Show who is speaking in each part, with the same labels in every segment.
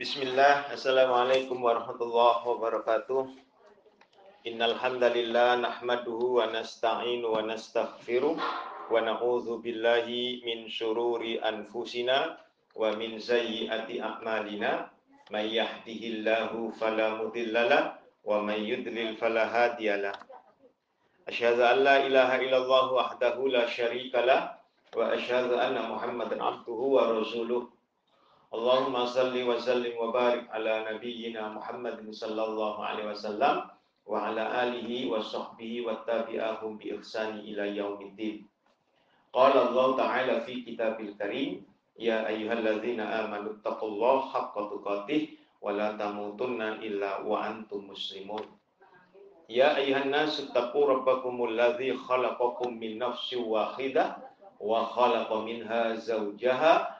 Speaker 1: Bismillah, Assalamualaikum warahmatullahi wabarakatuh. Innal hamdalillah nahmaduhu wa nasta'inu wa nastaghfiruh wa na'udzu billahi min syururi anfusina wa min sayyiati a'malina may yahdihillahu fala mudhillalah wa may yudlil fala hadiyalah. Asyhadu an la ilaha illallah wahdahu la syarikalah wa asyhadu anna Muhammadan abduhu wa rasuluh. Allahumma salli wa sallim wa barik ala nabiyyina Muhammadin sallallahu alaihi wasallam wa ala alihi wa sahbihi wa tabi'ahum bi ihsani ila yaumiddin. Qala Allah Ta'ala fi kitabil karim, Ya ayyuhalladzina amanu taqullaha haqqa tuqatih wa la tamutunna illa wa antum muslimun. Ya ayuhan nasu taqu rabbakumul ladzi khalaqakum min nafsin wahidah wa khalaqa minha zawjaha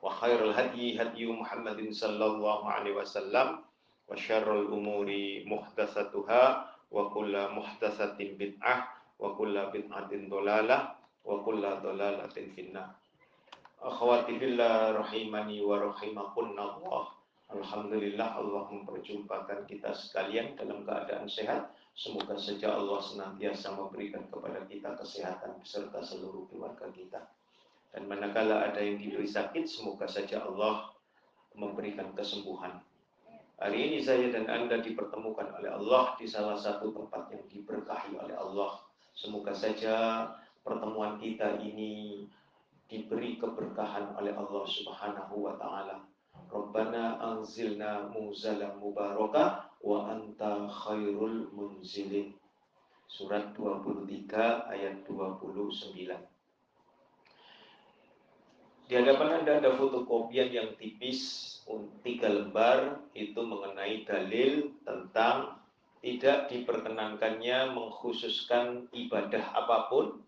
Speaker 1: Hadyu Muhammadin sallallahu alaihi wasallam wa syarrul umuri muhdatsatuha wa kullu muhdatsatin bid'ah wa kullu bid'atin dolalah wa kullu dolalatin finnar. Akhwati fillah rahimani wa rahimakunna Allah. Alhamdulillah Allah memperjumpakan kita sekalian dalam keadaan sehat. Semoga saja Allah senantiasa memberikan kepada kita kesehatan beserta seluruh keluarga kita. Dan manakala ada yang diberi sakit, semoga saja Allah memberikan kesembuhan. Hari ini saya dan Anda dipertemukan oleh Allah di salah satu tempat yang diberkahi oleh Allah. Semoga saja pertemuan kita ini diberi keberkahan oleh Allah Subhanahu wa taala. Rabbana anzilna muzalam mubaraka wa anta khairul munzilin. Surat 23 ayat 29. Di hadapan Anda ada fotokopian yang tipis tiga lembar itu mengenai dalil tentang tidak diperkenankannya mengkhususkan ibadah apa pun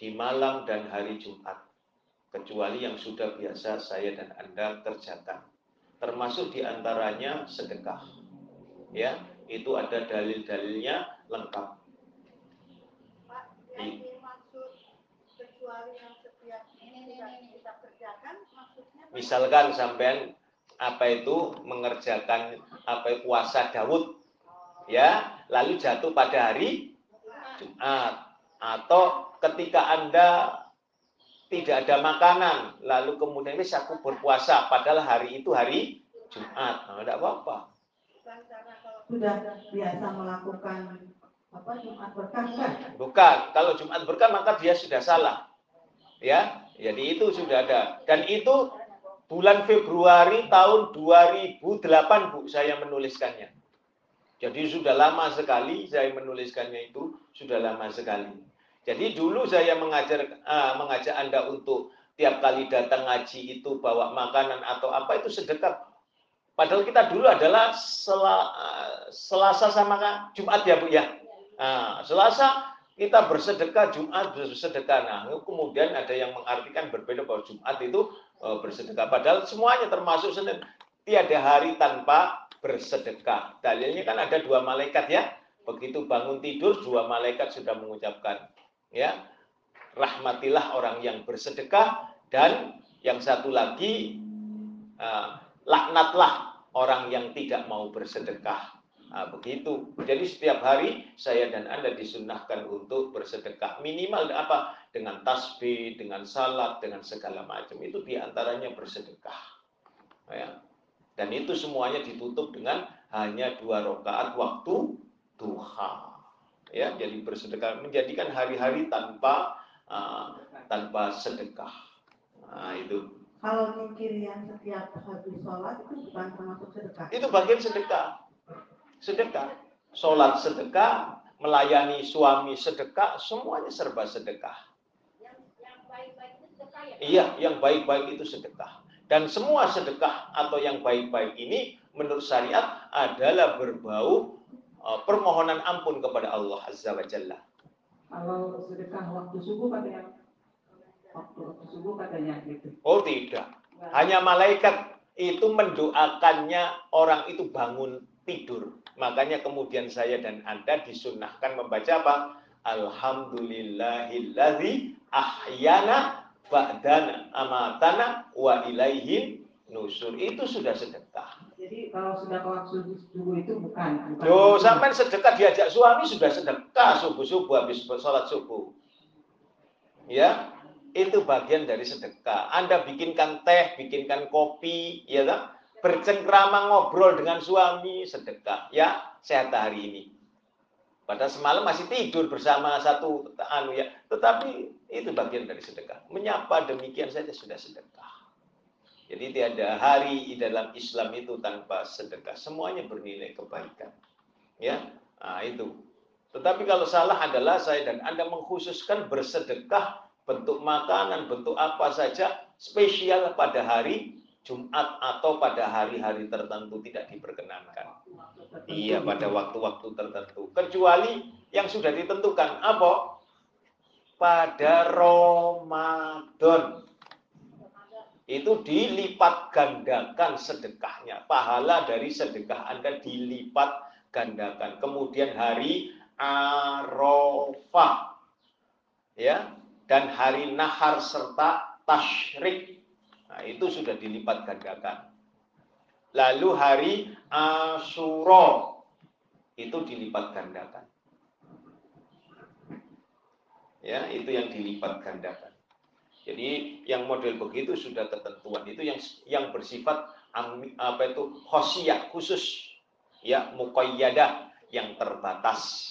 Speaker 1: di malam dan hari Jumat kecuali yang sudah biasa saya dan Anda kerjakan. Termasuk di antaranya sedekah ya. Itu ada dalil-dalilnya lengkap.
Speaker 2: Pak, yang dimaksud kecuali yang setiap tidak kita kerjakan maksudnya Pak?
Speaker 1: Misalkan sampean apa itu mengerjakan apa itu puasa Daud ya lalu jatuh pada hari Jumat. Atau ketika Anda tidak ada makanan lalu kemudian wis aku berpuasa padahal hari itu hari Jumat. Nah, tidak apa-apa.
Speaker 2: Bukan karena kalau
Speaker 3: sudah biasa melakukan apa Jumat berkah kan?
Speaker 1: bukan. Kalau Jumat berkah maka dia sudah salah. Ya jadi itu sudah ada. Dan itu bulan Februari tahun 2008 Bu saya menuliskannya. Jadi sudah lama sekali saya menuliskannya itu sudah lama sekali. Jadi dulu saya mengajar uh, mengajak Anda untuk tiap kali datang ngaji itu bawa makanan atau apa itu sedekah. Padahal kita dulu adalah sel, uh, Selasa sama Jumat ya Bu ya. Nah, Selasa kita bersedekah Jumat bersedekah. Nah, kemudian ada yang mengartikan berbeda bahwa Jumat itu uh, bersedekah. Padahal semuanya termasuk Senin. Tiada hari tanpa bersedekah. Dalilnya kan ada dua malaikat ya. Begitu bangun tidur dua malaikat sudah mengucapkan ya rahmatilah orang yang bersedekah dan yang satu lagi uh, laknatlah orang yang tidak mau bersedekah. Nah, begitu. Jadi setiap hari saya dan Anda disunnahkan untuk bersedekah. Minimal apa? Dengan tasbih, dengan salat, dengan segala macam. Itu di antaranya bersedekah. Ya. Dan itu semuanya ditutup dengan hanya dua rakaat waktu duha. Ya, jadi bersedekah menjadikan hari-hari tanpa uh, tanpa sedekah. Nah, itu.
Speaker 3: Kalau mikir yang setiap habis sholat itu bukan termasuk sedekah.
Speaker 1: Itu bagian sedekah. Sedekah. Sholat sedekah, melayani suami sedekah, semuanya serba sedekah.
Speaker 2: yang yang baik-baik itu sedekah ya?
Speaker 1: Iya, yang baik-baik itu sedekah. Dan semua sedekah atau yang baik-baik ini menurut syariat adalah berbau uh, permohonan ampun kepada Allah Azza wa Jalla.
Speaker 3: Kalau sedekah waktu subuh katanya waktu, waktu subuh katanya gitu.
Speaker 1: Oh tidak. Hanya malaikat itu mendoakannya orang itu bangun tidur. Makanya kemudian saya dan Anda disunahkan membaca apa? Alhamdulillahilladzi ahyana ba'dana amatana wa ilaihin nusur. Itu sudah sedekah.
Speaker 3: Jadi kalau sudah waktu subuh itu bukan. bukan
Speaker 1: sampai sedekah diajak suami sudah sedekah subuh-subuh habis sholat subuh. Ya, itu bagian dari sedekah. Anda bikinkan teh, bikinkan kopi, ya kan? Bercengkrama ngobrol dengan suami, sedekah. Ya, sehat hari ini. Pada semalam masih tidur bersama satu anu ya, tetapi itu bagian dari sedekah. Menyapa demikian saja sudah sedekah. Jadi tiada hari di dalam Islam itu tanpa sedekah. Semuanya bernilai kebaikan. Ya, nah, itu. Tetapi kalau salah adalah saya dan Anda mengkhususkan bersedekah bentuk makanan, bentuk apa saja spesial pada hari Jumat atau pada hari-hari tertentu tidak diperkenankan. Iya, pada waktu-waktu tertentu. Kecuali yang sudah ditentukan apa? Pada Ramadan itu dilipat gandakan sedekahnya. Pahala dari sedekah Anda dilipat gandakan. Kemudian hari Arafah. Ya, dan hari Nahar serta Tashrik. Nah, itu sudah dilipat gandakan. Lalu hari Ashura itu dilipat gandakan. Ya, itu yang dilipat gandakan. Jadi yang model begitu sudah ketentuan itu yang yang bersifat apa itu khosiyah khusus ya muqayyadah yang terbatas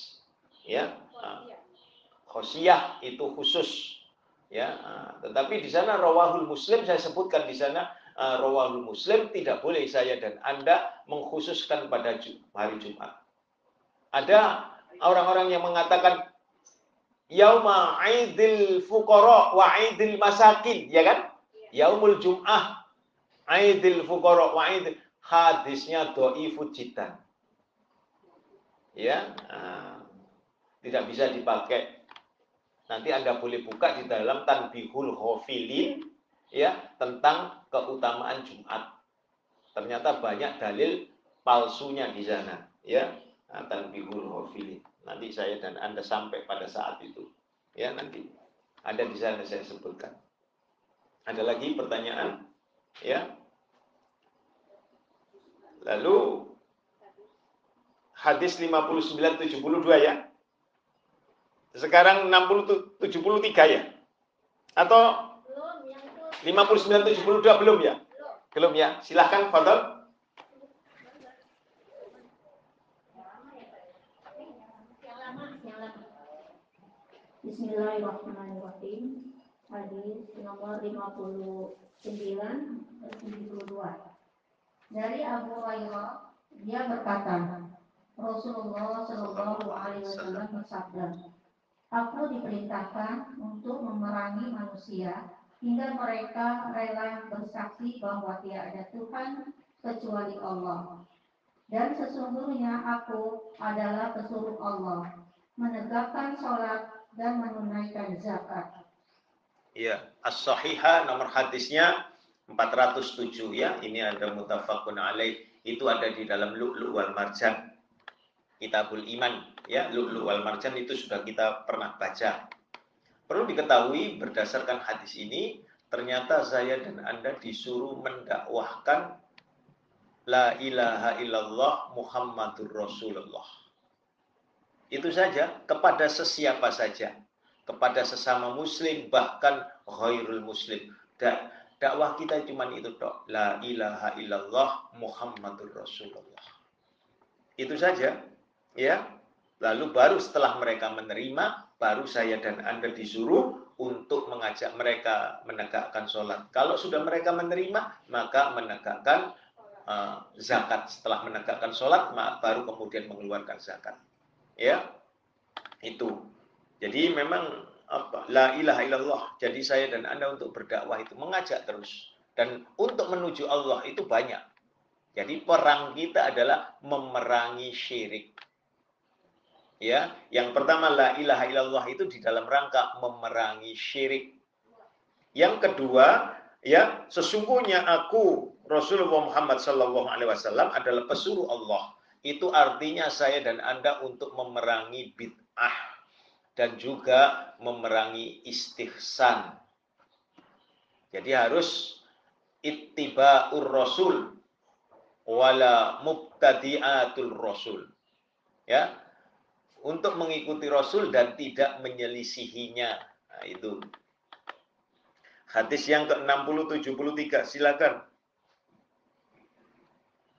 Speaker 1: ya khosiyah itu khusus ya tetapi di sana rawahul muslim saya sebutkan di sana rawahul muslim tidak boleh saya dan Anda mengkhususkan pada hari Jumat ada orang-orang yang mengatakan yauma aidil fuqara wa aidil masakin, ya kan? Yaumul Jum'ah aidil fuqara wa aidil hadisnya dhaiful jiddan. Ya, nah, tidak bisa dipakai. Nanti Anda boleh buka di dalam Tanbihul Ghafilin ya tentang keutamaan Jumat. Ternyata banyak dalil palsunya di sana, ya. Nah, Tanbihul Ghafilin. Nanti saya dan Anda sampai pada saat itu. Ya, nanti ada di sana saya sebutkan. Ada lagi pertanyaan? Ya. Lalu hadis 5972 ya. Sekarang 60 73 ya. Atau 59 72 belum ya? Belum ya. Silahkan Fadol.
Speaker 4: Bismillahirrahmanirrahim. Hadis nomor 59 72. Dari Abu Hurairah dia berkata, Rasulullah Shallallahu alaihi wasallam bersabda, Aku diperintahkan untuk memerangi manusia hingga mereka rela bersaksi bahwa tidak ada Tuhan kecuali Allah. Dan sesungguhnya aku adalah pesuruh Allah, menegakkan sholat dan menunaikan zakat.
Speaker 1: Iya, as-sahihah nomor hadisnya 407 ya. Ini ada mutafakun alaih. Itu ada di dalam Lu'lu' wal Marjan. Kitabul Iman ya, Lu'lu' wal Marjan itu sudah kita pernah baca. Perlu diketahui berdasarkan hadis ini ternyata saya dan Anda disuruh mendakwahkan la ilaha illallah Muhammadur Rasulullah. Itu saja kepada sesiapa saja, kepada sesama muslim bahkan ghairul muslim. Da dakwah kita cuma itu tok, la ilaha illallah Muhammadur Rasulullah. Itu saja, ya. Lalu baru setelah mereka menerima, baru saya dan Anda disuruh untuk mengajak mereka menegakkan sholat. Kalau sudah mereka menerima, maka menegakkan uh, zakat. Setelah menegakkan sholat, baru kemudian mengeluarkan zakat ya itu jadi memang apa la ilaha illallah jadi saya dan anda untuk berdakwah itu mengajak terus dan untuk menuju Allah itu banyak Jadi perang kita adalah memerangi syirik. Ya, yang pertama la ilaha illallah itu di dalam rangka memerangi syirik. Yang kedua, ya, sesungguhnya aku Rasulullah Muhammad sallallahu alaihi wasallam adalah pesuruh Allah. Itu artinya saya dan Anda untuk memerangi bid'ah dan juga memerangi istihsan. Jadi harus ittiba'ur rasul wala mubtadi'atul rasul. Ya, untuk mengikuti Rasul dan tidak menyelisihinya. Nah, itu. Hadis yang ke-60 73, silakan.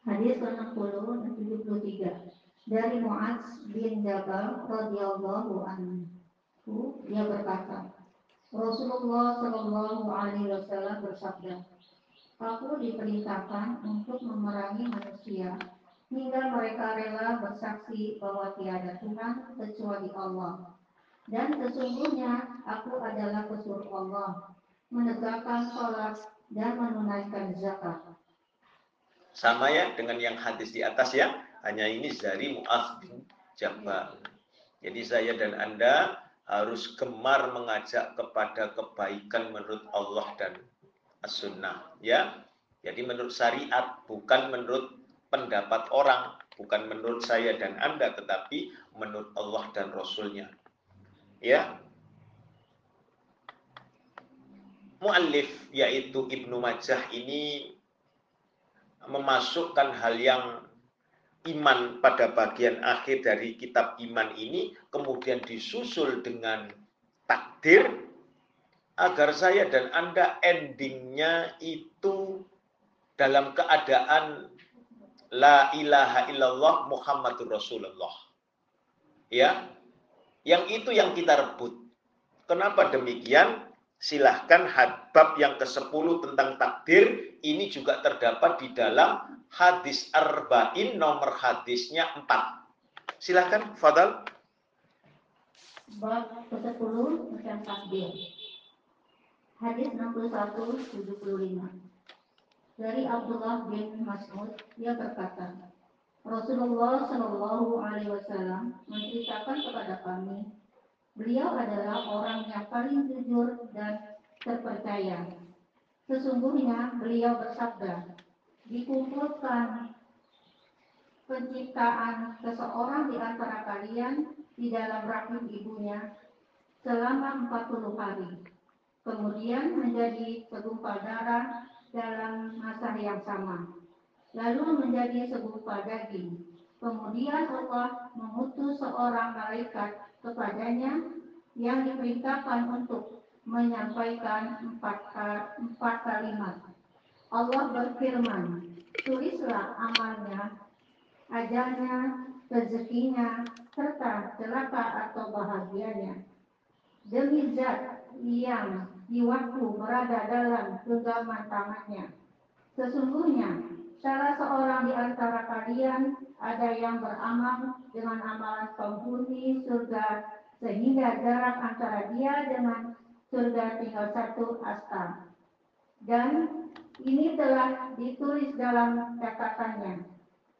Speaker 4: Hadis ke-60 73 dari Muaz bin Jabal radhiyallahu anhu dia berkata Rasulullah Shallallahu alaihi wasallam bersabda Aku diperintahkan untuk memerangi manusia hingga mereka rela bersaksi bahwa tiada Tuhan kecuali Allah. Dan sesungguhnya aku adalah pesuruh Allah, menegakkan sholat dan menunaikan zakat.
Speaker 1: Sama ya dengan yang hadis di atas ya, hanya ini dari Mu'az bin Jabal. Jadi saya dan Anda harus gemar mengajak kepada kebaikan menurut Allah dan as-sunnah ya. Jadi menurut syariat bukan menurut pendapat orang, bukan menurut saya dan Anda, tetapi menurut Allah dan Rasulnya. Ya, Mu'allif yaitu Ibnu Majah ini memasukkan hal yang iman pada bagian akhir dari kitab iman ini kemudian disusul dengan takdir agar saya dan Anda endingnya itu dalam keadaan La ilaha illallah Muhammadur Rasulullah. Ya. Yang itu yang kita rebut. Kenapa demikian? Silahkan hadbab yang ke-10 tentang takdir ini juga terdapat di dalam hadis arba'in nomor hadisnya 4. Silahkan, Fadal.
Speaker 4: Bab ke-10 tentang takdir. Hadis 61 75 dari Abdullah bin Mas'ud dia berkata Rasulullah Shallallahu Alaihi Wasallam menceritakan kepada kami beliau adalah orang yang paling jujur dan terpercaya. Sesungguhnya beliau bersabda dikumpulkan penciptaan seseorang di antara kalian di dalam rahim ibunya selama 40 hari kemudian menjadi segumpal darah dalam masa yang sama. Lalu menjadi segumpal daging. Kemudian Allah mengutus seorang malaikat kepadanya yang diperintahkan untuk menyampaikan empat, empat kalimat. Allah berfirman, tulislah amalnya, ajalnya, rezekinya, serta celaka atau bahagianya. Demi zat yang jiwaku berada dalam genggaman tangannya. Sesungguhnya salah seorang di antara kalian ada yang beramal dengan amalan penghuni surga sehingga jarak antara dia dengan surga tinggal satu asta. Dan ini telah ditulis dalam catatannya.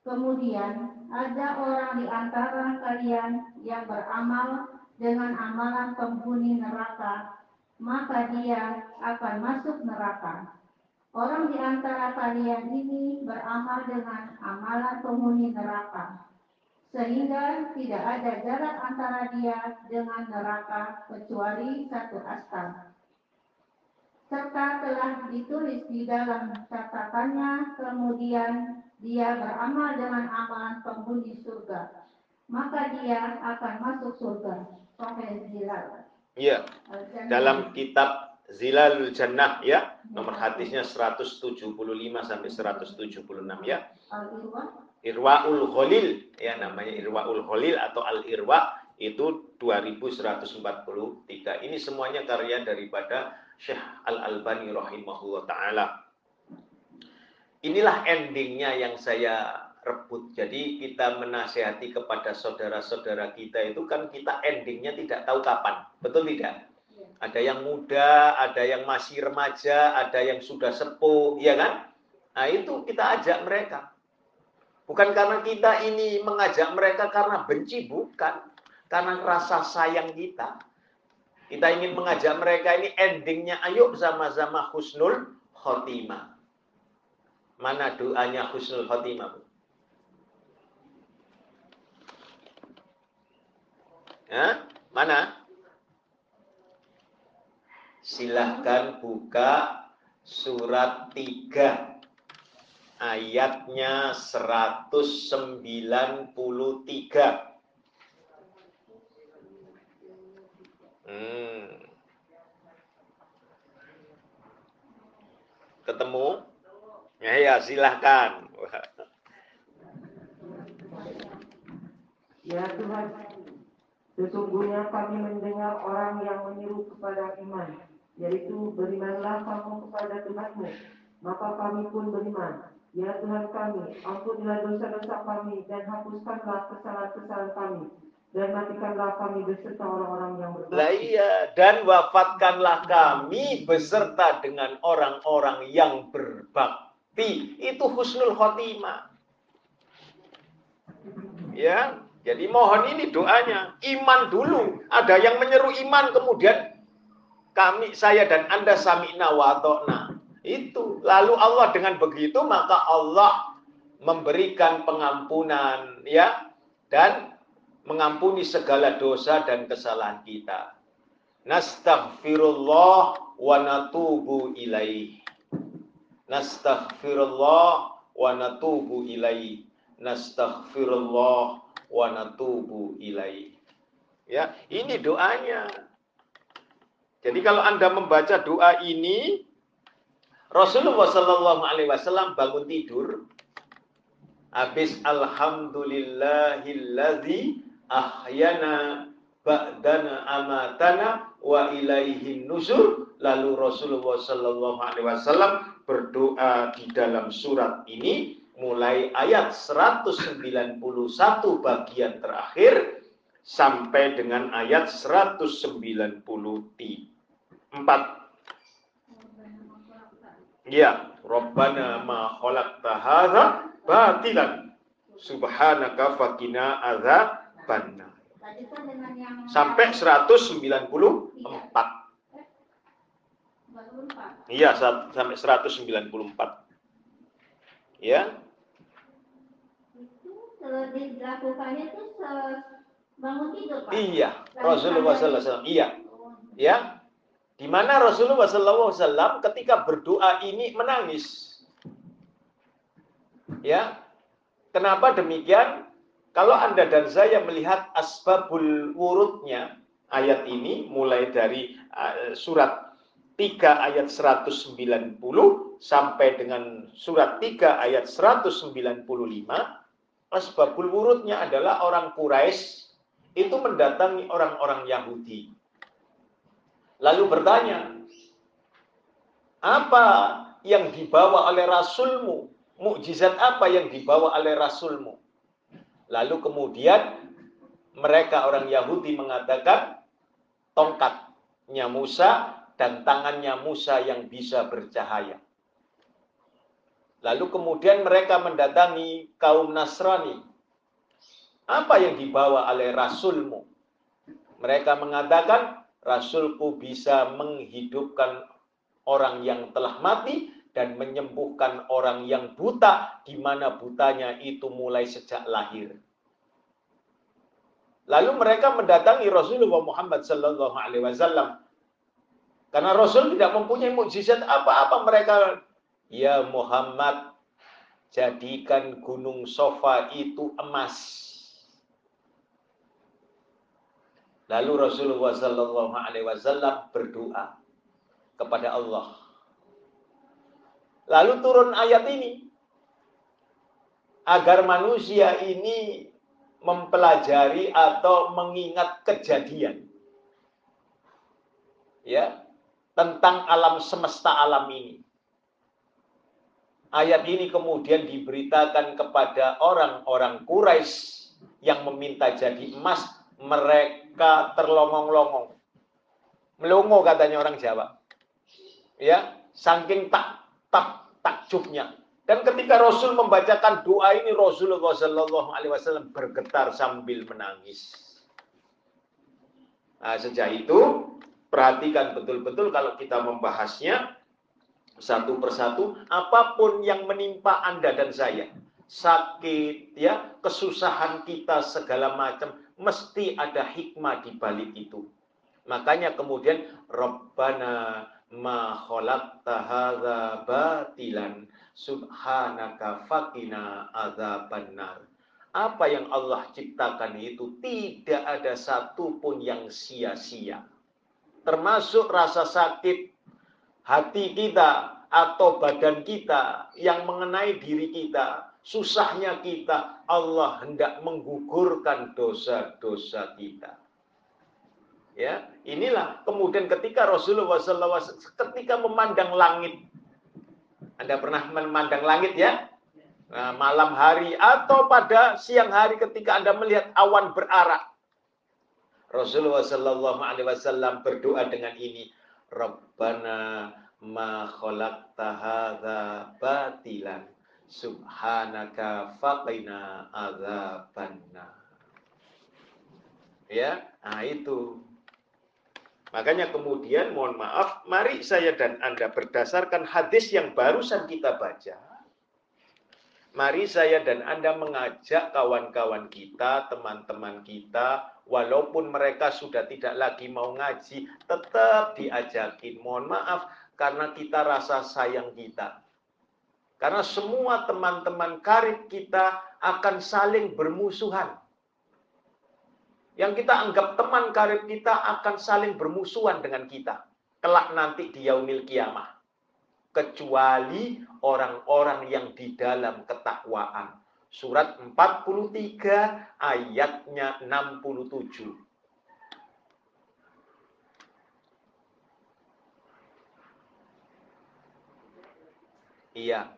Speaker 4: Kemudian ada orang di antara kalian yang beramal dengan amalan penghuni neraka maka dia akan masuk neraka. Orang di antara kalian ini beramal dengan amalan penghuni neraka, sehingga tidak ada jarak antara dia dengan neraka kecuali satu asta. Serta telah ditulis di dalam catatannya, kemudian dia beramal dengan amalan penghuni surga, maka dia akan masuk surga. Sahih.
Speaker 1: Iya. Dalam kitab Zilalul Jannah ya, nomor hadisnya 175 sampai 176 ya. Irwaul Khalil ya namanya Irwaul Khalil atau Al Irwa itu 2143. Ini semuanya karya daripada Syekh Al Albani rahimahullah taala. Inilah endingnya yang saya rebut. Jadi kita menasehati kepada saudara-saudara kita itu kan kita endingnya tidak tahu kapan. Betul tidak? Iya. Ada yang muda, ada yang masih remaja, ada yang sudah sepuh, ya kan? Nah itu kita ajak mereka. Bukan karena kita ini mengajak mereka karena benci, bukan. Karena rasa sayang kita. Kita ingin mengajak mereka ini endingnya, ayo sama-sama husnul khotimah. Mana doanya husnul khotimah, Bu? Ya, mana? Silahkan buka surat 3 ayatnya 193. Hmm. Ketemu? Ya, ya silahkan.
Speaker 3: Ya Tuhan, sesungguhnya kami mendengar orang yang menyeru kepada iman, yaitu berimanlah kamu kepada Tuhanmu, maka kami pun beriman. Ya Tuhan kami, ampunilah dosa-dosa kami dan hapuskanlah kesalahan-kesalahan kami dan matikanlah kami beserta orang-orang yang
Speaker 1: Lah
Speaker 3: berbakti.
Speaker 1: iya, dan wafatkanlah kami beserta dengan orang-orang yang berbakti. Itu husnul khotimah. Ya, jadi mohon ini doanya. Iman dulu. Ada yang menyeru iman kemudian kami, saya dan Anda sami'na wa ta'na. Itu. Lalu Allah dengan begitu maka Allah memberikan pengampunan ya dan mengampuni segala dosa dan kesalahan kita. Nastaghfirullah wa natubu ilaih. Nastaghfirullah wa natubu ilaih. Nastaghfirullah wa natubu ilaih. Ya, ini doanya. Jadi kalau Anda membaca doa ini Rasulullah Shallallahu alaihi wasallam bangun tidur habis alhamdulillahilladzi ahyana ba'dana amatana wa ilaihin nusur lalu Rasulullah sallallahu alaihi wasallam berdoa di dalam surat ini mulai ayat 191 bagian terakhir sampai dengan ayat 194 Ya, Rabbana ma khalaqta hadza batilan subhanaka
Speaker 4: dengan yang
Speaker 1: sampai 194.
Speaker 4: baru empat.
Speaker 1: Iya, sa- sampai 194. Ya,
Speaker 4: dilakukannya itu bangun tidur Pak.
Speaker 1: iya. Rasulullah sallallahu alaihi wasallam. Iya, ya. Di mana Rasulullah sallallahu alaihi wasallam ketika berdoa ini menangis. Ya. Kenapa demikian? Kalau Anda dan saya melihat asbabul wurudnya ayat ini mulai dari uh, surat 3 ayat 190 sampai dengan surat 3 ayat 195 asbabul wurudnya adalah orang Quraisy itu mendatangi orang-orang Yahudi. Lalu bertanya apa yang dibawa oleh rasulmu? Mukjizat apa yang dibawa oleh rasulmu? Lalu kemudian mereka orang Yahudi mengatakan tongkatnya Musa dan tangannya Musa yang bisa bercahaya. Lalu kemudian mereka mendatangi kaum Nasrani. Apa yang dibawa oleh Rasulmu? Mereka mengatakan, Rasulku bisa menghidupkan orang yang telah mati dan menyembuhkan orang yang buta, di mana butanya itu mulai sejak lahir. Lalu mereka mendatangi Rasulullah Muhammad Wasallam karena Rasul tidak mempunyai mukjizat apa-apa mereka ya Muhammad jadikan gunung sofa itu emas. Lalu Rasulullah Sallallahu Alaihi Wasallam berdoa kepada Allah. Lalu turun ayat ini agar manusia ini mempelajari atau mengingat kejadian ya tentang alam semesta alam ini. Ayat ini kemudian diberitakan kepada orang-orang Quraisy yang meminta jadi emas, mereka terlongong-longong. Melongo katanya orang Jawa. Ya, saking tak tak takjubnya. Dan ketika Rasul membacakan doa ini Rasulullah Shallallahu Alaihi Wasallam bergetar sambil menangis. Nah, sejak itu perhatikan betul-betul kalau kita membahasnya satu persatu apa pun yang menimpa Anda dan saya sakit ya kesusahan kita segala macam mesti ada hikmah di balik itu makanya kemudian Rabbana ma khalaqta hadza batilan subhanaka fakina adzabannar. Apa yang Allah ciptakan itu tidak ada satupun yang sia-sia. Termasuk rasa sakit hati kita atau badan kita yang mengenai diri kita, susahnya kita, Allah hendak menggugurkan dosa-dosa kita. Ya, inilah kemudian ketika Rasulullah SAW ketika memandang langit anda pernah memandang langit ya? Nah, malam hari atau pada siang hari ketika Anda melihat awan berarak. Rasulullah Wasallam berdoa dengan ini, Rabbana ma khalaqta hadza batilan subhanaka faqina adzabannar. Ya, nah itu Makanya kemudian mohon maaf, mari saya dan Anda berdasarkan hadis yang barusan kita baca. Mari saya dan Anda mengajak kawan-kawan kita, teman-teman kita, walaupun mereka sudah tidak lagi mau ngaji, tetap diajakin. Mohon maaf, karena kita rasa sayang kita. Karena semua teman-teman karib kita akan saling bermusuhan yang kita anggap teman karib kita akan saling bermusuhan dengan kita. Kelak nanti di yaumil kiamah. Kecuali orang-orang yang di dalam ketakwaan. Surat 43 ayatnya 67. Iya.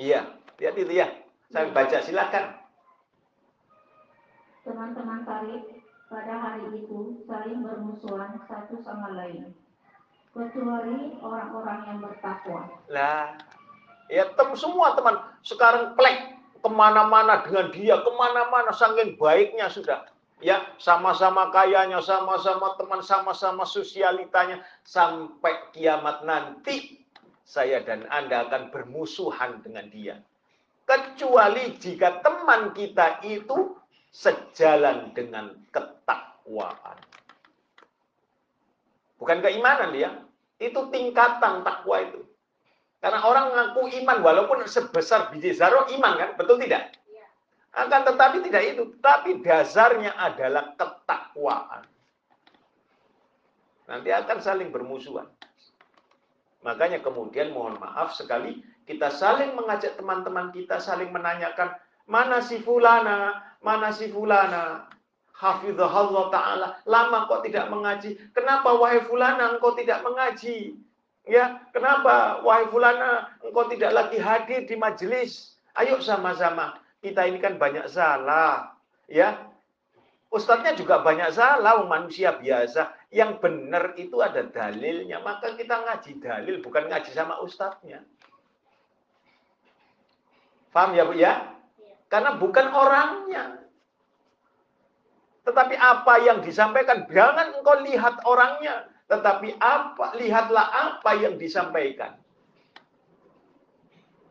Speaker 1: Iya, lihat itu ya. Saya baca silakan.
Speaker 4: Teman-teman tarik pada hari itu saling bermusuhan satu sama lain. Kecuali orang-orang yang bertakwa.
Speaker 1: Lah, ya tem semua teman sekarang plek ke mana-mana dengan dia, ke mana-mana saking baiknya sudah. Ya, sama-sama kayanya, sama-sama teman, sama-sama sosialitanya sampai kiamat nanti saya dan Anda akan bermusuhan dengan dia. Kecuali jika teman kita itu sejalan dengan ketakwaan. Bukan keimanan dia, itu tingkatan takwa itu. Karena orang mengaku iman walaupun sebesar biji zarah iman kan, betul tidak? Iya. Akan tetapi tidak itu, tapi dasarnya adalah ketakwaan. Nanti akan saling bermusuhan. Makanya kemudian mohon maaf sekali kita saling mengajak teman-teman kita saling menanyakan mana si fulana, mana si fulana. Hafizahullah taala, lama kok tidak mengaji. Kenapa wahai fulana engkau tidak mengaji? Ya, kenapa wahai fulana engkau tidak lagi hadir di majelis? Ayo sama-sama. Kita ini kan banyak salah, ya. Ustadznya juga banyak salah, manusia biasa yang benar itu ada dalilnya. Maka kita ngaji dalil, bukan ngaji sama ustadznya. Paham ya Bu ya? Karena bukan orangnya. Tetapi apa yang disampaikan, jangan engkau lihat orangnya. Tetapi apa lihatlah apa yang disampaikan.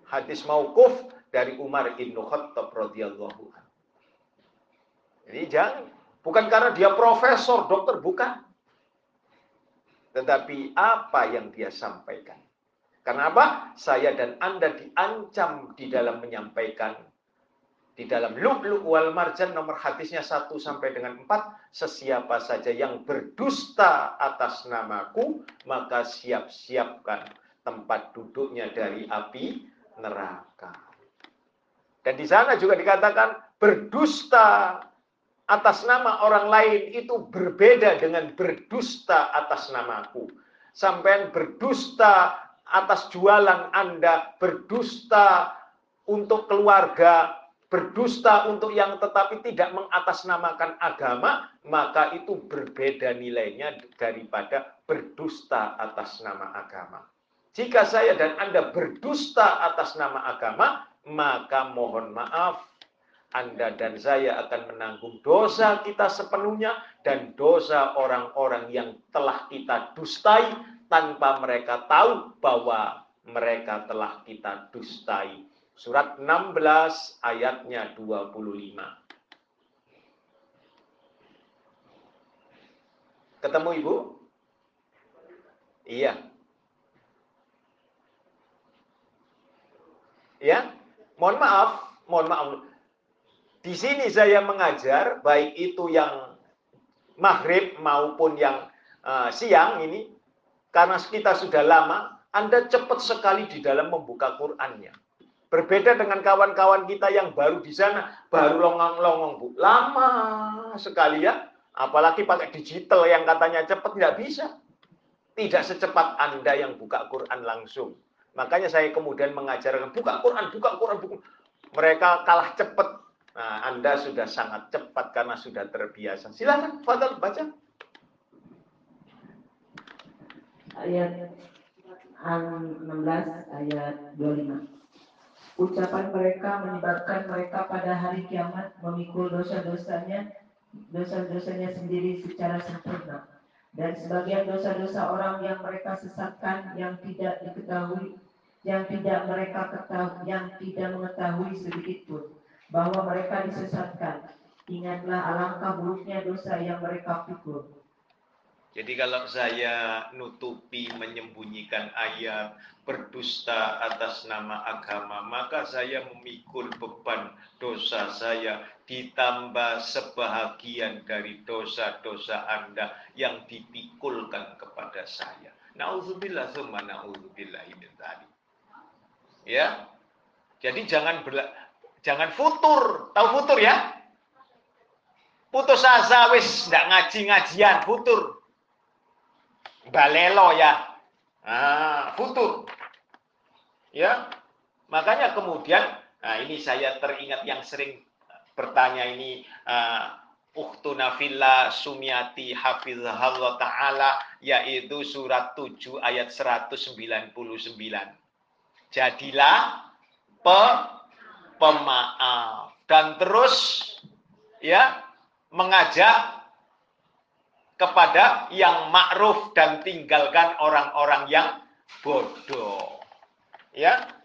Speaker 1: Hadis maukuf dari Umar bin Khattab radhiyallahu Jadi jangan bukan karena dia profesor, dokter, bukan tetapi apa yang dia sampaikan. Karena apa? Saya dan Anda diancam di dalam menyampaikan di dalam Lu'lu' wal Marjan nomor hadisnya 1 sampai dengan 4 sesiapa saja yang berdusta atas namaku maka siap-siapkan tempat duduknya dari api neraka. Dan di sana juga dikatakan berdusta atas nama orang lain itu berbeda dengan berdusta atas namaku. Sampai berdusta atas jualan Anda, berdusta untuk keluarga, berdusta untuk yang tetapi tidak mengatasnamakan agama, maka itu berbeda nilainya daripada berdusta atas nama agama. Jika saya dan Anda berdusta atas nama agama, maka mohon maaf, Anda dan saya akan menanggung dosa kita sepenuhnya dan dosa orang-orang yang telah kita dustai tanpa mereka tahu bahwa mereka telah kita dustai. Surat 16 ayatnya 25. Ketemu Ibu? Iya. Ya, mohon maaf, mohon maaf. Di sini saya mengajar baik itu yang maghrib maupun yang uh, siang ini karena kita sudah lama, Anda cepat sekali di dalam membuka Qur'annya. Berbeda dengan kawan-kawan kita yang baru di sana, baru longong-longong, Bu. Lama sekali ya. Apalagi pakai digital yang katanya cepat, tidak bisa. Tidak secepat Anda yang buka Quran langsung. Makanya saya kemudian mengajarkan, buka Quran, buka Quran, buka. Mereka kalah cepat. Nah, Anda sudah sangat cepat karena sudah terbiasa. Silakan, Fadal, baca.
Speaker 3: Ayat 16, ayat 25. Ucapan mereka menyebabkan mereka pada hari kiamat memikul dosa-dosanya, dosa-dosanya sendiri secara sempurna. Dan sebagian dosa-dosa orang yang mereka sesatkan yang tidak diketahui, yang tidak mereka ketahui, yang tidak mengetahui sedikit pun bahwa mereka disesatkan. Ingatlah alangkah buruknya dosa yang mereka pikul.
Speaker 1: Jadi kalau saya nutupi menyembunyikan ayat berdusta atas nama agama, maka saya memikul beban dosa saya ditambah sebahagian dari dosa-dosa Anda yang dipikulkan kepada saya. Nauzubillah summa nauzubillah min Ya. Jadi jangan berla jangan futur. Tahu futur ya? Putus asa wis ndak ngaji-ngajian, futur balelo ya. Ah, futur. Ya. Makanya kemudian nah ini saya teringat yang sering bertanya ini uh, Ukhtuna Fillah Sumiati Hafizahullah Ta'ala yaitu surat 7 ayat 199. Jadilah pe pemaaf dan terus ya mengajak kepada yang ma'ruf dan tinggalkan orang-orang yang bodoh. Ya.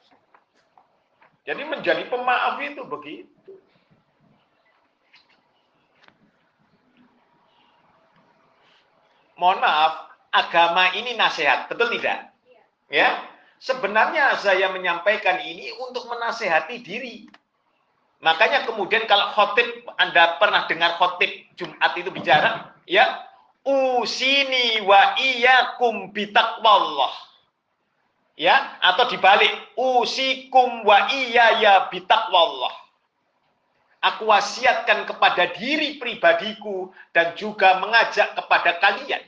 Speaker 1: Jadi menjadi pemaaf itu begitu. Mohon maaf, agama ini nasihat, betul tidak? Ya. Sebenarnya saya menyampaikan ini untuk menasehati diri. Makanya kemudian kalau khotib, Anda pernah dengar khotib Jumat itu bicara, ya usini wa iyyakum bitaqwallah. Ya, atau dibalik, usikum wa iyaya bitaqwallah. Aku wasiatkan kepada diri pribadiku dan juga mengajak kepada kalian.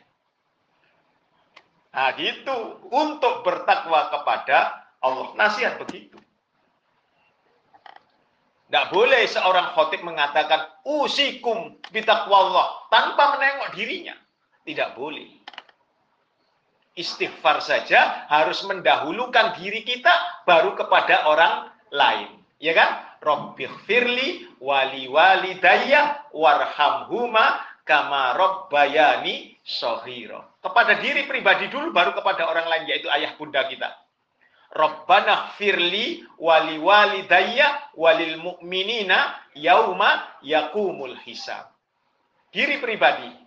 Speaker 1: Nah, gitu. Untuk bertakwa kepada Allah. Nasihat begitu. Tidak boleh seorang khotib mengatakan usikum bitaqwallah tanpa menengok dirinya. Tidak boleh. Istighfar saja harus mendahulukan diri kita baru kepada orang lain. Ya kan? Rabbighfirli wali walidayya warhamhuma kama rabbayani sohiro. Kepada diri pribadi dulu baru kepada orang lain yaitu ayah bunda kita. Rabbana firli wali walidayya walil mu'minina yauma yakumul hisab. Diri pribadi.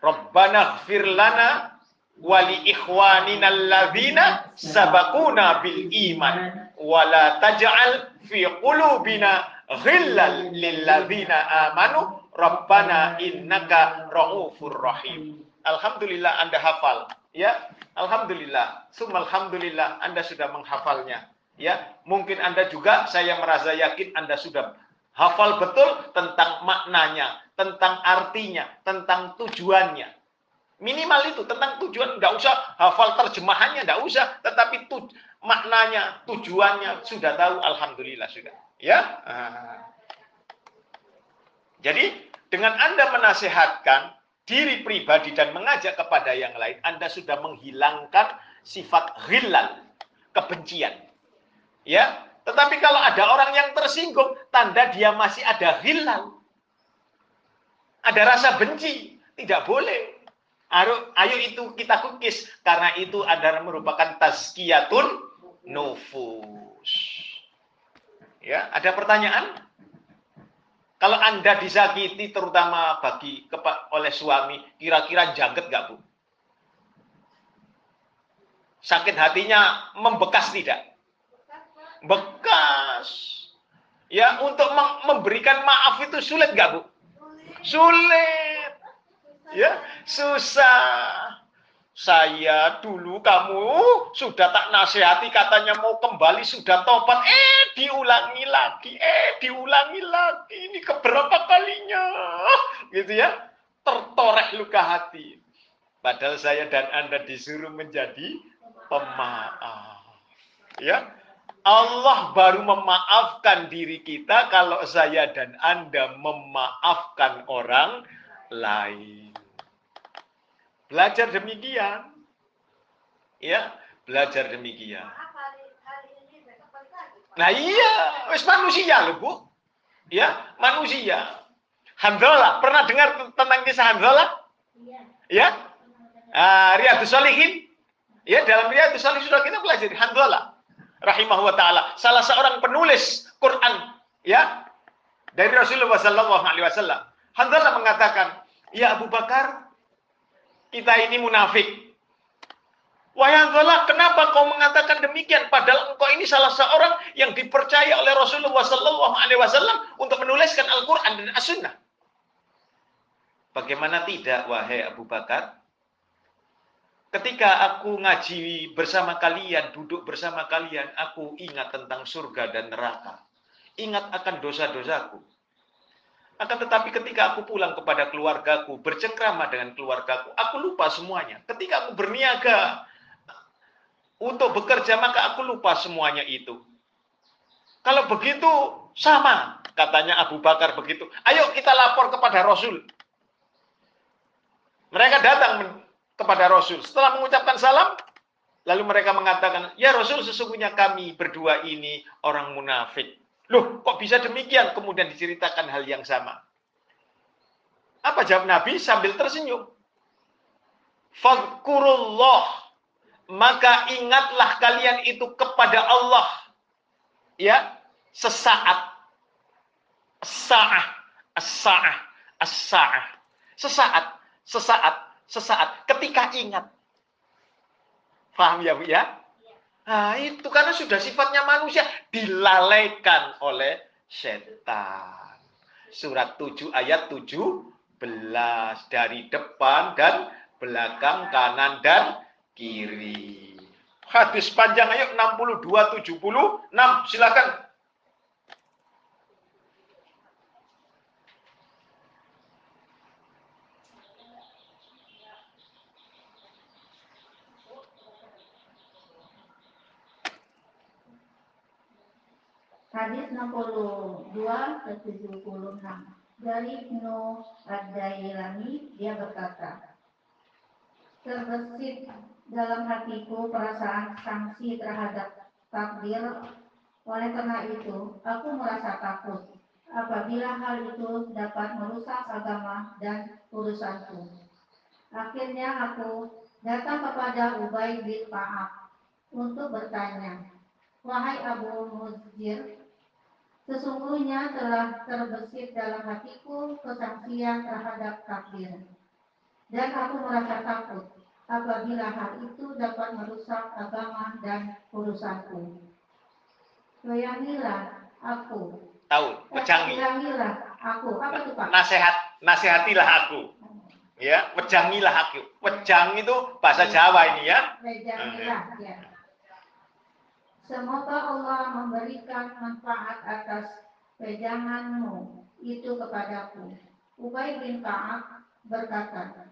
Speaker 1: Rabbana gfir lana wali ikhwanina alladzina sabakuna bil iman wala taj'al fi qulubina ghillan lilladzina amanu. Rabbana innaka raufur rahim. Alhamdulillah Anda hafal ya? Alhamdulillah. Summa alhamdulillah Anda sudah menghafalnya ya? Mungkin Anda juga saya merasa yakin Anda sudah hafal betul tentang maknanya tentang artinya, tentang tujuannya. Minimal itu tentang tujuan, nggak usah hafal terjemahannya, nggak usah. Tetapi tu, maknanya, tujuannya sudah tahu, alhamdulillah sudah. Ya. Ah. Jadi dengan Anda menasehatkan diri pribadi dan mengajak kepada yang lain, Anda sudah menghilangkan sifat hilal, kebencian. Ya, tetapi kalau ada orang yang tersinggung, tanda dia masih ada hilal. Ada rasa benci, tidak boleh. Ayo, ayo itu kita kukis karena itu adalah merupakan tazkiyatun nufus. Ya, ada pertanyaan? Kalau Anda disakiti terutama bagi oleh suami, kira-kira jangket gak Bu? Sakit hatinya membekas tidak? Bekas. Ya, untuk memberikan maaf itu sulit gak Bu? Sulit. Ya susah. Saya dulu kamu sudah tak nasihati katanya mau kembali sudah tobat. Eh diulangi lagi eh diulangi lagi. Ini keberapa kalinya? Gitu ya. Tertoreh luka hati. Padahal saya dan anda disuruh menjadi pemaaf. Ya Allah baru memaafkan diri kita kalau saya dan Anda memaafkan orang lain. Belajar demikian. Ya, belajar demikian. Nah iya, wis manusia loh Bu. Ya, manusia. Handola, pernah dengar tentang kisah Handola? Iya. Ya? Ah, Riyadus Salihin. Ya, dalam Riyadus Salihin sudah kita pelajari Handola. Rahimahullah wa ta'ala. Salah seorang penulis Quran. Ya. Dari Rasulullah Sallallahu Alaihi Wasallam. Handola mengatakan, Ya Abu Bakar, kita ini munafik. Wahai Hanzalah, kenapa kau mengatakan demikian? Padahal engkau ini salah seorang yang dipercaya oleh Rasulullah Sallallahu Alaihi Wasallam untuk menuliskan Al-Quran dan As-Sunnah. Bagaimana tidak, wahai Abu Bakar? Ketika aku ngaji bersama kalian, duduk bersama kalian, aku ingat tentang surga dan neraka. Ingat akan dosa-dosaku. Akan tetapi ketika aku pulang kepada keluargaku, bercengkrama dengan keluargaku, aku lupa semuanya. Ketika aku berniaga untuk bekerja, maka aku lupa semuanya itu. Kalau begitu, sama. Katanya Abu Bakar begitu. Ayo kita lapor kepada Rasul. Mereka datang kepada Rasul. Setelah mengucapkan salam, lalu mereka mengatakan, Ya Rasul, sesungguhnya kami berdua ini orang munafik. Loh, kok bisa demikian? Kemudian diceritakan hal yang sama. Apa jawab Nabi sambil tersenyum? Fadkurullah. Maka ingatlah kalian itu kepada Allah. Ya, sesaat. Sa'ah. As-sa'ah. As-sa'ah. Sesaat. Sesaat. Sesaat. Ketika ingat. Faham ya Bu ya? Nah, itu karena sudah sifatnya manusia dilalaikan oleh setan. Surat 7 ayat 17 dari depan dan belakang kanan dan kiri. Hadis panjang ayo 62 76 silakan
Speaker 4: Hadis 62 ke 76 dari Ibnu Ad-Dailami dia berkata terbesit dalam hatiku perasaan sanksi terhadap takdir. Oleh karena itu aku merasa takut apabila hal itu dapat merusak agama dan urusanku. Akhirnya aku datang kepada Ubay bin Ka'ab untuk bertanya wahai Abu Muzir Sesungguhnya telah terbesit dalam hatiku kesangsian terhadap takdir. Dan aku merasa takut apabila hal itu dapat merusak agama dan urusanku. Bayangilah aku.
Speaker 1: Tahu, pecangi.
Speaker 4: Bayangilah aku. Apa itu Pak?
Speaker 1: Nasihat, nasihatilah aku. Ya, pejangilah aku. Pejang itu bahasa Jawa ini ya.
Speaker 4: Pejangilah, ya. Semoga Allah memberikan manfaat atas pejanganmu itu kepadaku. Ubay bin Ka'ab berkata,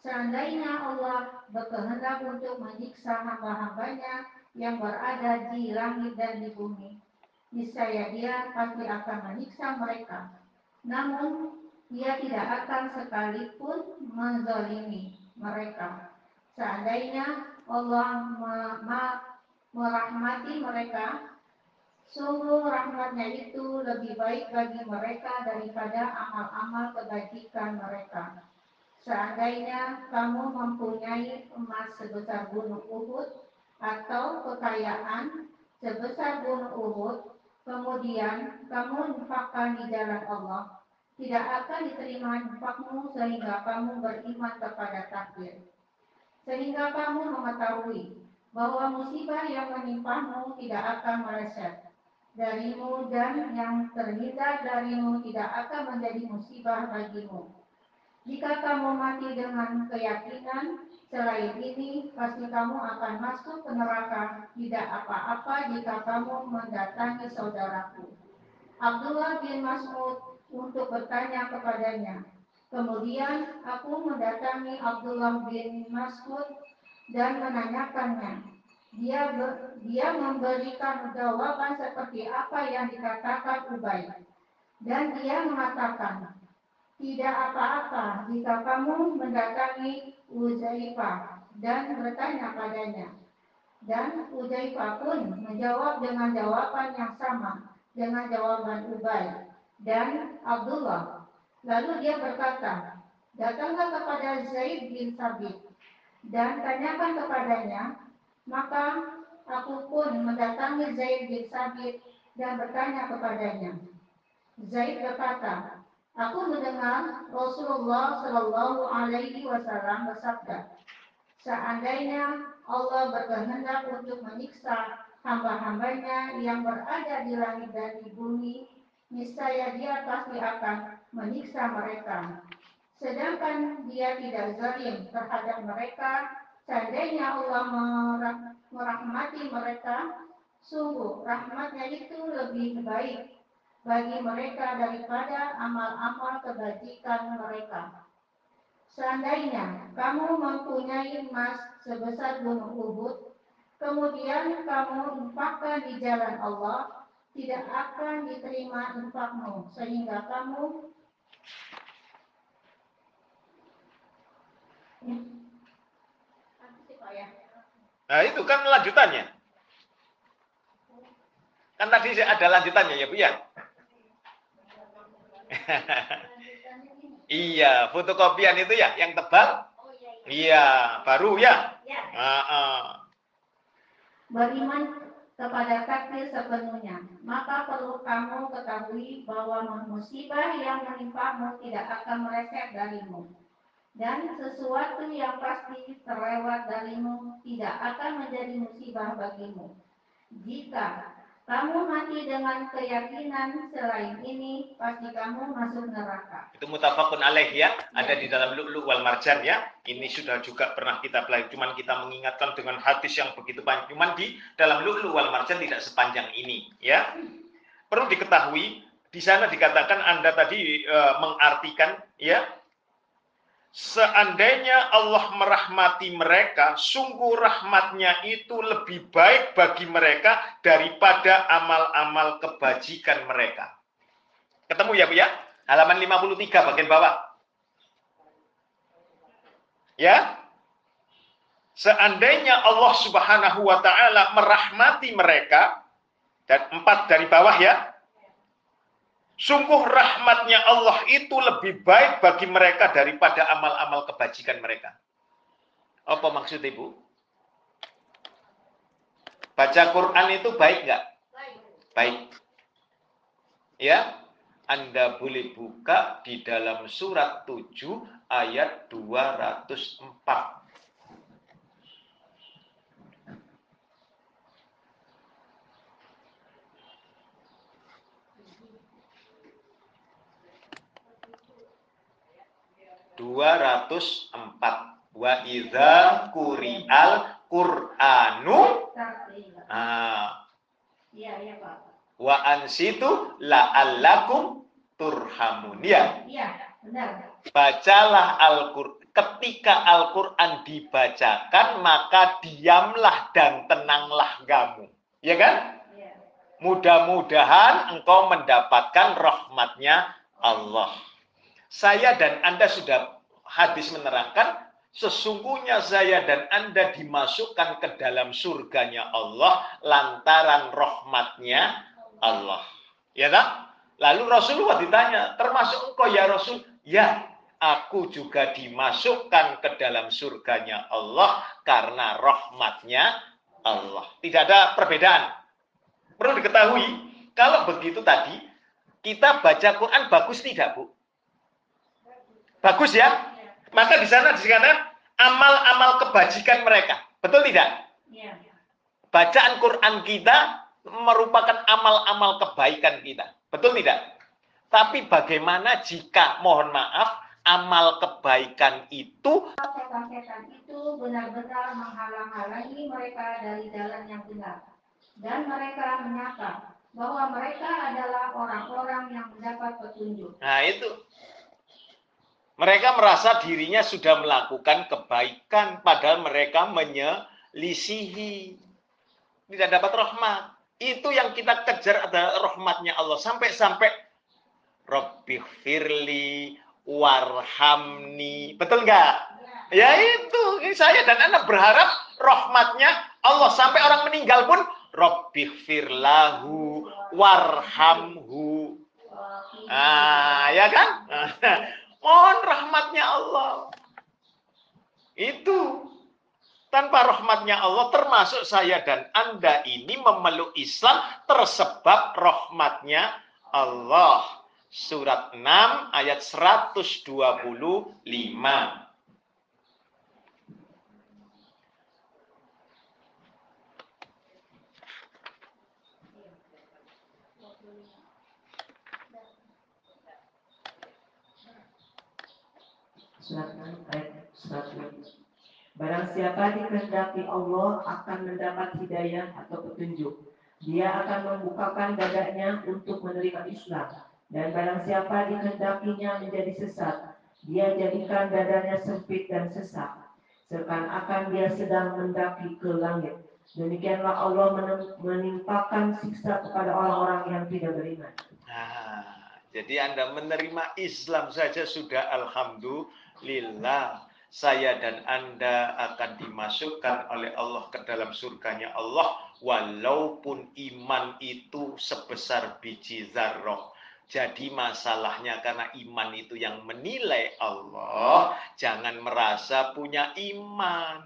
Speaker 4: Seandainya Allah berkehendak untuk menyiksa hamba-hambanya yang berada di langit dan di bumi, niscaya dia pasti akan menyiksa mereka. Namun, dia tidak akan sekalipun menzalimi mereka. Seandainya Allah merahmati mereka, sungguh rahmatnya itu lebih baik bagi mereka daripada amal-amal kebajikan mereka. Seandainya kamu mempunyai emas sebesar gunung Uhud atau kekayaan sebesar gunung Uhud, kemudian kamu infakkan di jalan Allah, tidak akan diterima infakmu sehingga kamu beriman kepada takdir. Sehingga kamu mengetahui bahwa musibah yang menimpamu tidak akan meleset darimu dan yang terhindar darimu tidak akan menjadi musibah bagimu. Jika kamu mati dengan keyakinan selain ini, pasti kamu akan masuk ke neraka. Tidak apa-apa jika kamu mendatangi saudaraku. Abdullah bin Mas'ud untuk bertanya kepadanya. Kemudian aku mendatangi Abdullah bin Mas'ud dan menanyakannya. Dia ber- dia memberikan jawaban seperti apa yang dikatakan Ubay. Dan dia mengatakan, tidak apa-apa jika kamu mendatangi Uzaifah dan bertanya padanya. Dan Uzaifah pun menjawab dengan jawaban yang sama dengan jawaban Ubay dan Abdullah. Lalu dia berkata, datanglah kepada Zaid bin Sabit dan tanyakan kepadanya. Maka aku pun mendatangi Zaid bin Sabit dan bertanya kepadanya. Zaid berkata, Aku mendengar Rasulullah Shallallahu Alaihi Wasallam bersabda, seandainya Allah berkehendak untuk menyiksa hamba-hambanya yang berada di langit dan di bumi, niscaya Dia pasti akan menyiksa mereka. Sedangkan Dia tidak zalim terhadap mereka, seandainya Allah merah- merahmati mereka, sungguh rahmatnya itu lebih baik bagi mereka daripada amal-amal kebajikan mereka. Seandainya kamu mempunyai emas sebesar gunung Uhud, kemudian kamu infakkan di jalan Allah, tidak akan diterima infakmu, sehingga kamu Apa sih, Pak, ya?
Speaker 1: Nah itu kan lanjutannya. Kan tadi ada lanjutannya ya Bu ya? Iya, fotokopian itu ya, yang tebal?
Speaker 4: Oh iya, iya.
Speaker 1: Iya, baru ya?
Speaker 4: Ya.
Speaker 1: Ah, ah.
Speaker 4: beriman kepada takdir sepenuhnya. Maka perlu kamu ketahui bahwa musibah yang menimpamu tidak akan meleset darimu. Dan sesuatu yang pasti terlewat darimu tidak akan menjadi musibah bagimu. Jika kamu mati dengan keyakinan selain ini, pasti kamu masuk neraka.
Speaker 1: Itu mutafakun alaih ya, ada di dalam lu'lu wal marjan ya. Ini sudah juga pernah kita pelajari, cuman kita mengingatkan dengan hadis yang begitu panjang. Cuman di dalam lu'lu wal marjan tidak sepanjang ini ya. Perlu diketahui di sana dikatakan Anda tadi eh, mengartikan ya Seandainya Allah merahmati mereka, sungguh rahmatnya itu lebih baik bagi mereka daripada amal-amal kebajikan mereka. Ketemu ya Bu ya? Halaman 53 bagian bawah. Ya. Seandainya Allah Subhanahu wa taala merahmati mereka dan empat dari bawah ya. Sungguh rahmatnya Allah itu lebih baik bagi mereka daripada amal-amal kebajikan mereka. Apa maksud Ibu? Baca Quran itu baik nggak?
Speaker 4: Baik.
Speaker 1: Baik. Ya, Anda boleh buka di dalam surat 7 ayat 204. Dua ratus empat. Wa idza kuri'al Qur'anu. Ah,
Speaker 4: Iya, iya Pak.
Speaker 1: wa ansitu la'allakum turhamun. Ya,
Speaker 4: Iya, benar.
Speaker 1: bacalah Al-Qur'an. ketika Al-Quran dibacakan, maka diamlah dan tenanglah kamu. Ya kan?
Speaker 2: Iya.
Speaker 1: Mudah-mudahan engkau mendapatkan rahmatnya Allah. Saya dan Anda sudah hadis menerangkan, sesungguhnya saya dan Anda dimasukkan ke dalam surganya Allah lantaran rahmatnya Allah. Ya kan? Lalu Rasulullah ditanya, termasuk engkau ya Rasul? Ya, aku juga dimasukkan ke dalam surganya Allah karena rahmatnya Allah. Tidak ada perbedaan. Perlu diketahui, kalau begitu tadi, kita baca Quran bagus tidak, Bu? Bagus ya? Maka di sana disebutkan amal-amal kebajikan mereka. Betul tidak?
Speaker 2: Iya.
Speaker 1: Bacaan Quran kita merupakan amal-amal kebaikan kita. Betul tidak? Tapi bagaimana jika, mohon maaf, amal kebaikan itu
Speaker 4: setan-setan itu benar-benar menghalang-halangi mereka dari jalan yang benar. Dan mereka menyangka bahwa mereka adalah orang-orang yang mendapat petunjuk.
Speaker 1: Nah itu. Mereka merasa dirinya sudah melakukan kebaikan padahal mereka menyelisihi. Tidak dapat rahmat. Itu yang kita kejar adalah rahmatnya Allah. Sampai-sampai Rabbi firli warhamni. Betul nggak? Ya itu. Saya dan anak berharap rahmatnya Allah. Sampai orang meninggal pun Rabbi firlahu warhamhu. Ah, ya kan? Mohon rahmatnya Allah. Itu tanpa rahmatnya Allah termasuk saya dan Anda ini memeluk Islam tersebab rahmatnya Allah. Surat 6 ayat 125.
Speaker 3: Surat 6 ayat 100. Barang siapa dikehendaki Allah akan mendapat hidayah atau petunjuk. Dia akan membukakan dadanya untuk menerima Islam. Dan barang siapa dikehendakinya menjadi sesat, dia jadikan dadanya sempit dan sesak. Seakan-akan dia sedang mendaki ke langit. Demikianlah Allah menimpakan siksa kepada orang-orang yang tidak beriman.
Speaker 1: Jadi Anda menerima Islam saja sudah alhamdulillah. Saya dan Anda akan dimasukkan oleh Allah ke dalam surganya Allah walaupun iman itu sebesar biji zarroh. Jadi masalahnya karena iman itu yang menilai Allah, jangan merasa punya iman.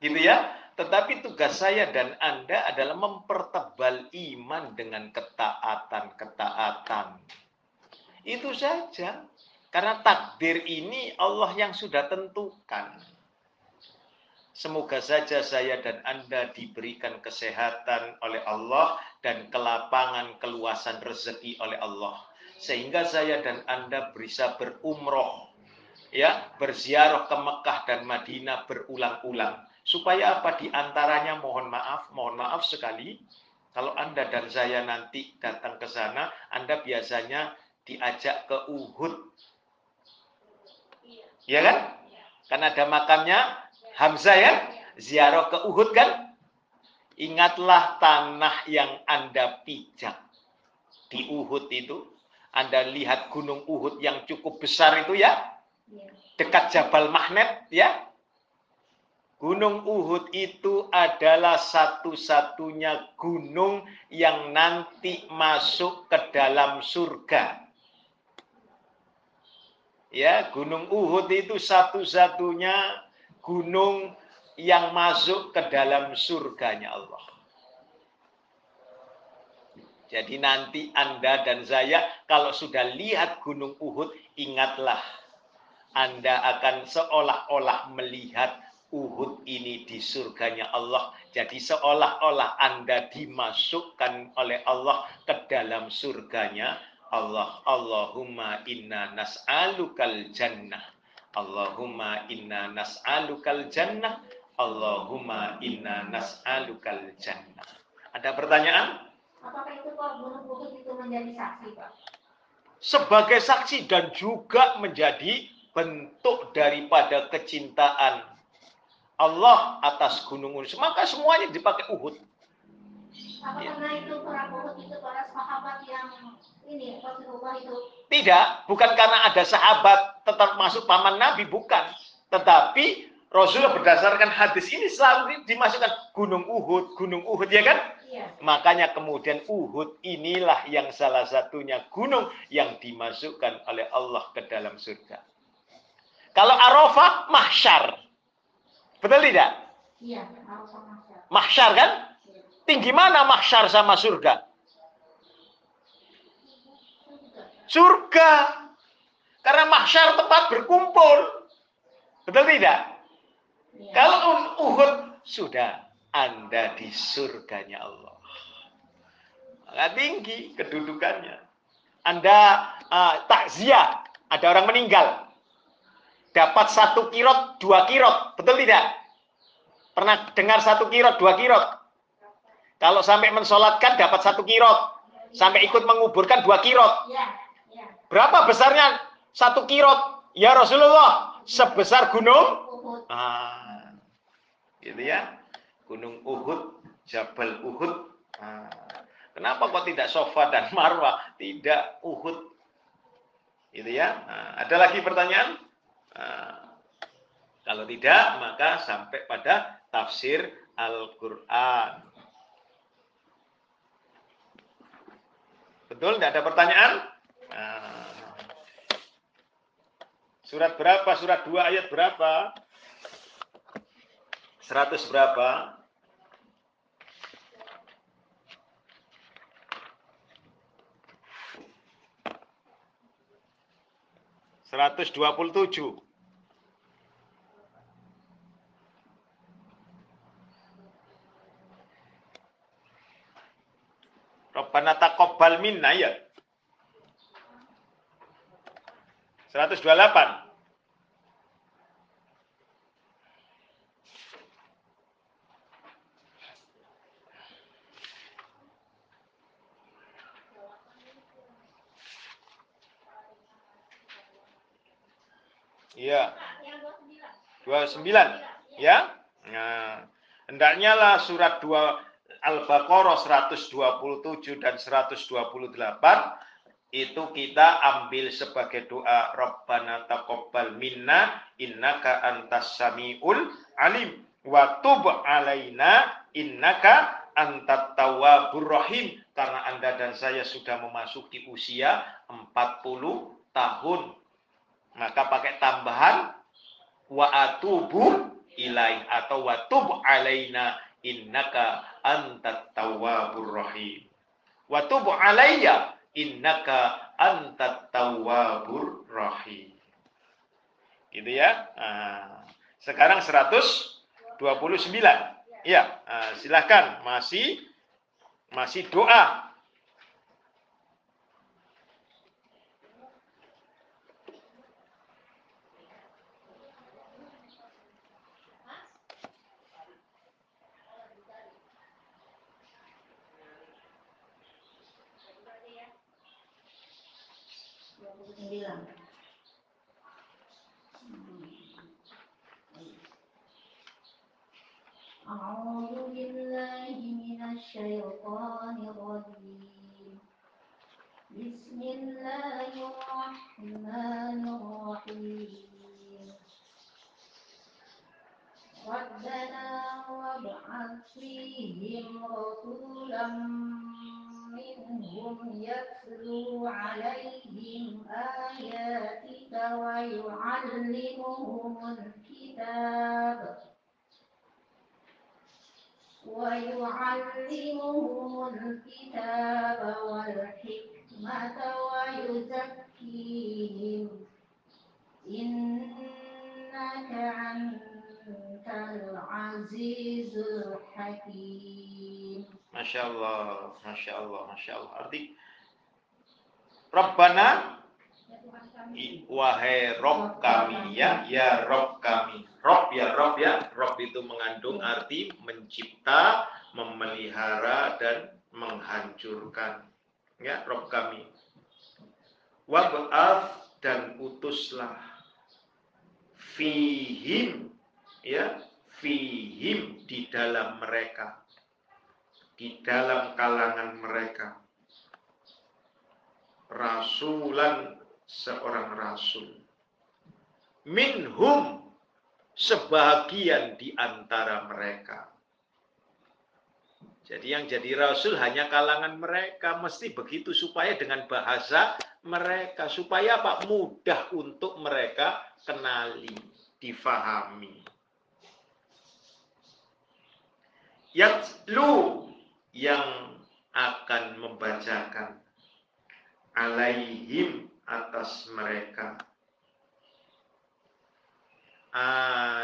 Speaker 1: Gitu ya. Tetapi tugas saya dan Anda adalah mempertebal iman dengan ketaatan-ketaatan. Itu saja. Karena takdir ini Allah yang sudah tentukan. Semoga saja saya dan Anda diberikan kesehatan oleh Allah dan kelapangan keluasan rezeki oleh Allah. Sehingga saya dan Anda bisa berumroh, ya, berziarah ke Mekah dan Madinah berulang-ulang. Supaya apa di antaranya mohon maaf, mohon maaf sekali kalau Anda dan saya nanti datang ke sana, Anda biasanya diajak ke Uhud. Ya kan? Karena ada makamnya Hamzah ya, ziarah ke Uhud kan? Ingatlah tanah yang Anda pijak di Uhud itu. Anda lihat gunung Uhud yang cukup besar itu ya, dekat Jabal Mahnet ya. Gunung Uhud itu adalah satu-satunya gunung yang nanti masuk ke dalam surga. Ya, Gunung Uhud itu satu-satunya gunung yang masuk ke dalam surganya Allah. Jadi nanti Anda dan saya kalau sudah lihat Gunung Uhud, ingatlah Anda akan seolah-olah melihat Uhud ini di surganya Allah. Jadi seolah-olah Anda dimasukkan oleh Allah ke dalam surganya Allah. Allahumma inna nas'alukal jannah. Allahumma inna nas'alukal jannah. Allahumma inna nas'alukal jannah. Ada pertanyaan?
Speaker 4: Apakah itu Pak Gunung Uhud itu menjadi saksi Pak?
Speaker 1: Sebagai saksi dan juga menjadi bentuk daripada kecintaan Allah atas gunung Uhud. Maka semuanya dipakai Uhud.
Speaker 4: Apa
Speaker 1: Ya.
Speaker 4: karena itu perang Uhud itu para sahabat yang ini Rasulullah itu
Speaker 1: Tidak, bukan karena ada sahabat tetap masuk paman Nabi, bukan. Tetapi Rasulullah berdasarkan hadis ini selalu di- dimasukkan Gunung Uhud, Gunung Uhud, ya kan?
Speaker 4: iya
Speaker 1: Makanya kemudian Uhud inilah yang salah satunya gunung yang dimasukkan oleh Allah ke dalam surga. Kalau Arafah, mahsyar. Betul tidak?
Speaker 4: iya sama siapa
Speaker 1: Mahsyar kan? Tinggi mana mahsyar sama surga? Surga. Karena mahsyar tempat berkumpul. Betul tidak?
Speaker 4: Iya.
Speaker 1: Kalau Uhud sudah Anda di surganya Allah. Maka tinggi kedudukannya. Anda uh, takziah, ada orang meninggal. Dapat satu kirot, dua kirot. Betul tidak? Pernah dengar satu kirot, dua kirot? Kalau sampai mensolatkan dapat satu kirot. Sampai ikut menguburkan dua kirot.
Speaker 4: iya
Speaker 1: Berapa besarnya satu kirot? Ya Rasulullah, sebesar gunung Ah, gitu ya. Gunung Uhud, Jabal Uhud. Ah, kenapa kok tidak Sofa dan Marwah? Tidak Uhud. Gitu ya. Ah, ada lagi pertanyaan? Ah, kalau tidak, maka sampai pada tafsir Al-Quran. Betul? Tidak ada pertanyaan? Ah. Surat berapa? Surat 2 ayat berapa? 100 berapa? Seratus dua puluh tujuh. Rabbana taqabbal minna ya. 128. Iya.
Speaker 2: Yang 29.
Speaker 1: 29 ya. Nah, hendaknya lah surat 2 Al-Baqarah 127 dan 128 itu kita ambil sebagai doa Rabbana taqabbal minna innaka antas samiul alim wa tub alaina innaka antat tawwabur rahim karena Anda dan saya sudah memasuki usia 40 tahun maka pakai tambahan wa atubu ilaih atau wa tub alaina innaka antat tawwabur rahim. Wa tub alayya innaka antat tawwabur rahim. Gitu ya. Nah, sekarang 129 ya silahkan masih masih doa
Speaker 4: أعوذ بالله من الشيطان الرجيم. بسم الله الرحمن الرحيم. ربنا وابعث فيهم رسولا منهم يتلو عليهم آياتك ويعلمهم الكتاب. ويعلمهم الكتاب والحكمة ويزكيهم. إنك أنت العزيز الحكيم.
Speaker 1: Masya Allah, Masya Allah, Masya Allah. Arti Rabbana wahai Rob kami ya, ya Rob kami. Rob ya Rob ya, Rob itu mengandung arti mencipta, memelihara dan menghancurkan. Ya, Rob kami. Wab'af dan utuslah fihim ya fihim di dalam mereka di dalam kalangan mereka. Rasulan seorang rasul. Minhum sebagian di antara mereka. Jadi yang jadi rasul hanya kalangan mereka. Mesti begitu supaya dengan bahasa mereka. Supaya apa? Mudah untuk mereka kenali, difahami. Yatlu yang akan membacakan alaihim atas mereka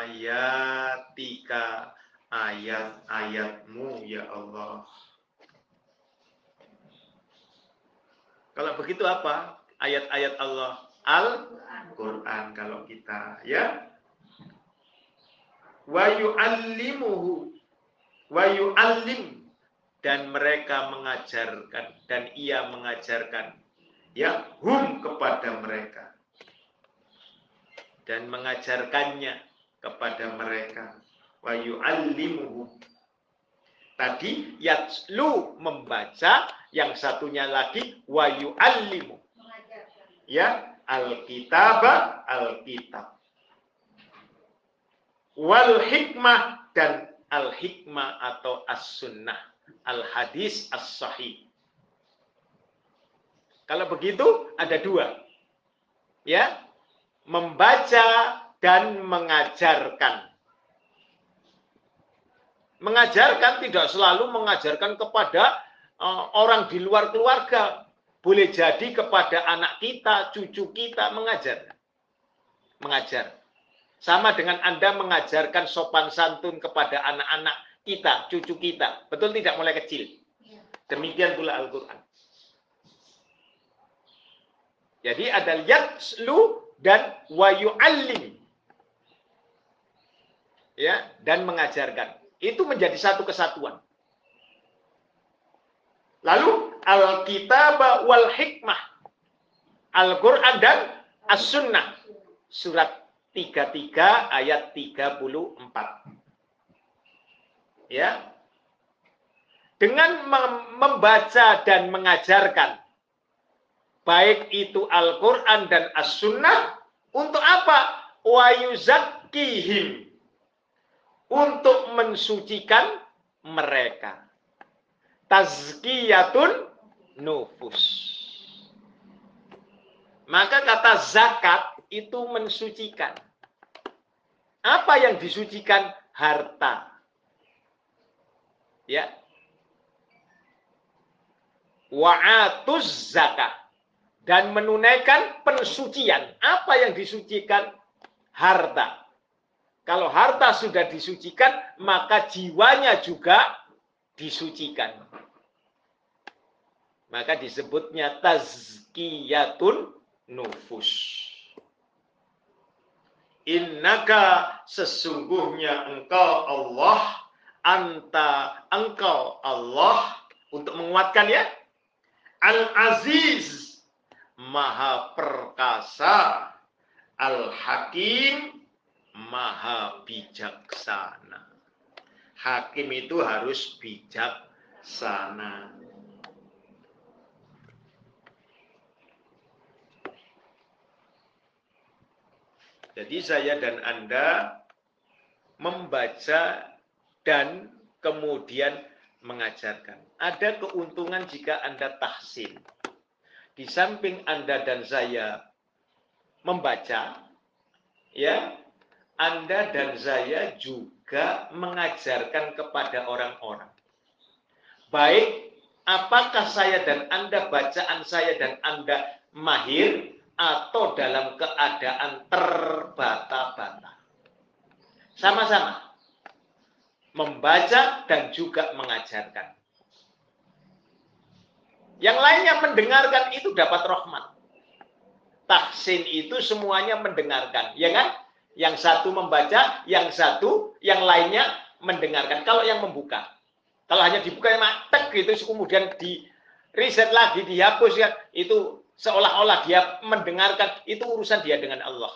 Speaker 1: ayatika ayat-ayatmu ya Allah. Kalau begitu apa? Ayat-ayat Allah. Al-Quran kalau kita ya. Wa yu'allimuhu. Wa yu'allim. Dan mereka mengajarkan. Dan ia mengajarkan. Ya, hum kepada mereka. Dan mengajarkannya kepada mereka wa yu'allimuhu. Tadi yatslu membaca, yang satunya lagi wa yu'allimu. Ya, alkitab alkitab. Wal hikmah dan al hikmah atau as sunnah, al hadis as sahih. Kalau begitu ada dua. Ya, membaca dan mengajarkan mengajarkan tidak selalu mengajarkan kepada uh, orang di luar keluarga. Boleh jadi kepada anak kita, cucu kita mengajar. Mengajar. Sama dengan Anda mengajarkan sopan santun kepada anak-anak kita, cucu kita. Betul tidak mulai kecil? Iya. Demikian pula Al-Quran. Jadi ada yatslu dan wayu'allim. Ya, dan mengajarkan. Itu menjadi satu kesatuan. Lalu Alkitab wal hikmah. Al-Quran dan As-Sunnah. Surat 33 ayat 34. Ya. Dengan membaca dan mengajarkan baik itu Al-Quran dan As-Sunnah untuk apa? Wa yuzakkihim untuk mensucikan mereka. Tazkiyatun nufus. Maka kata zakat itu mensucikan. Apa yang disucikan? Harta. Ya. Wa'atuz zakat. Dan menunaikan pensucian. Apa yang disucikan? Harta. Kalau harta sudah disucikan, maka jiwanya juga disucikan. Maka disebutnya tazkiyatun nufus. Innaka sesungguhnya engkau Allah, anta engkau Allah untuk menguatkan ya. Al-Aziz, Maha Perkasa, Al-Hakim, maha bijaksana. Hakim itu harus bijaksana. Jadi saya dan Anda membaca dan kemudian mengajarkan. Ada keuntungan jika Anda tahsin. Di samping Anda dan saya membaca, ya anda dan saya juga mengajarkan kepada orang-orang. Baik, apakah saya dan Anda bacaan saya dan Anda mahir atau dalam keadaan terbata-bata. Sama-sama membaca dan juga mengajarkan. Yang lainnya mendengarkan itu dapat rahmat. Taksin itu semuanya mendengarkan, ya kan? Yang satu membaca, yang satu, yang lainnya mendengarkan. Kalau yang membuka. Kalau hanya dibuka yang tek gitu, kemudian di riset lagi, dihapus ya, itu seolah-olah dia mendengarkan, itu urusan dia dengan Allah.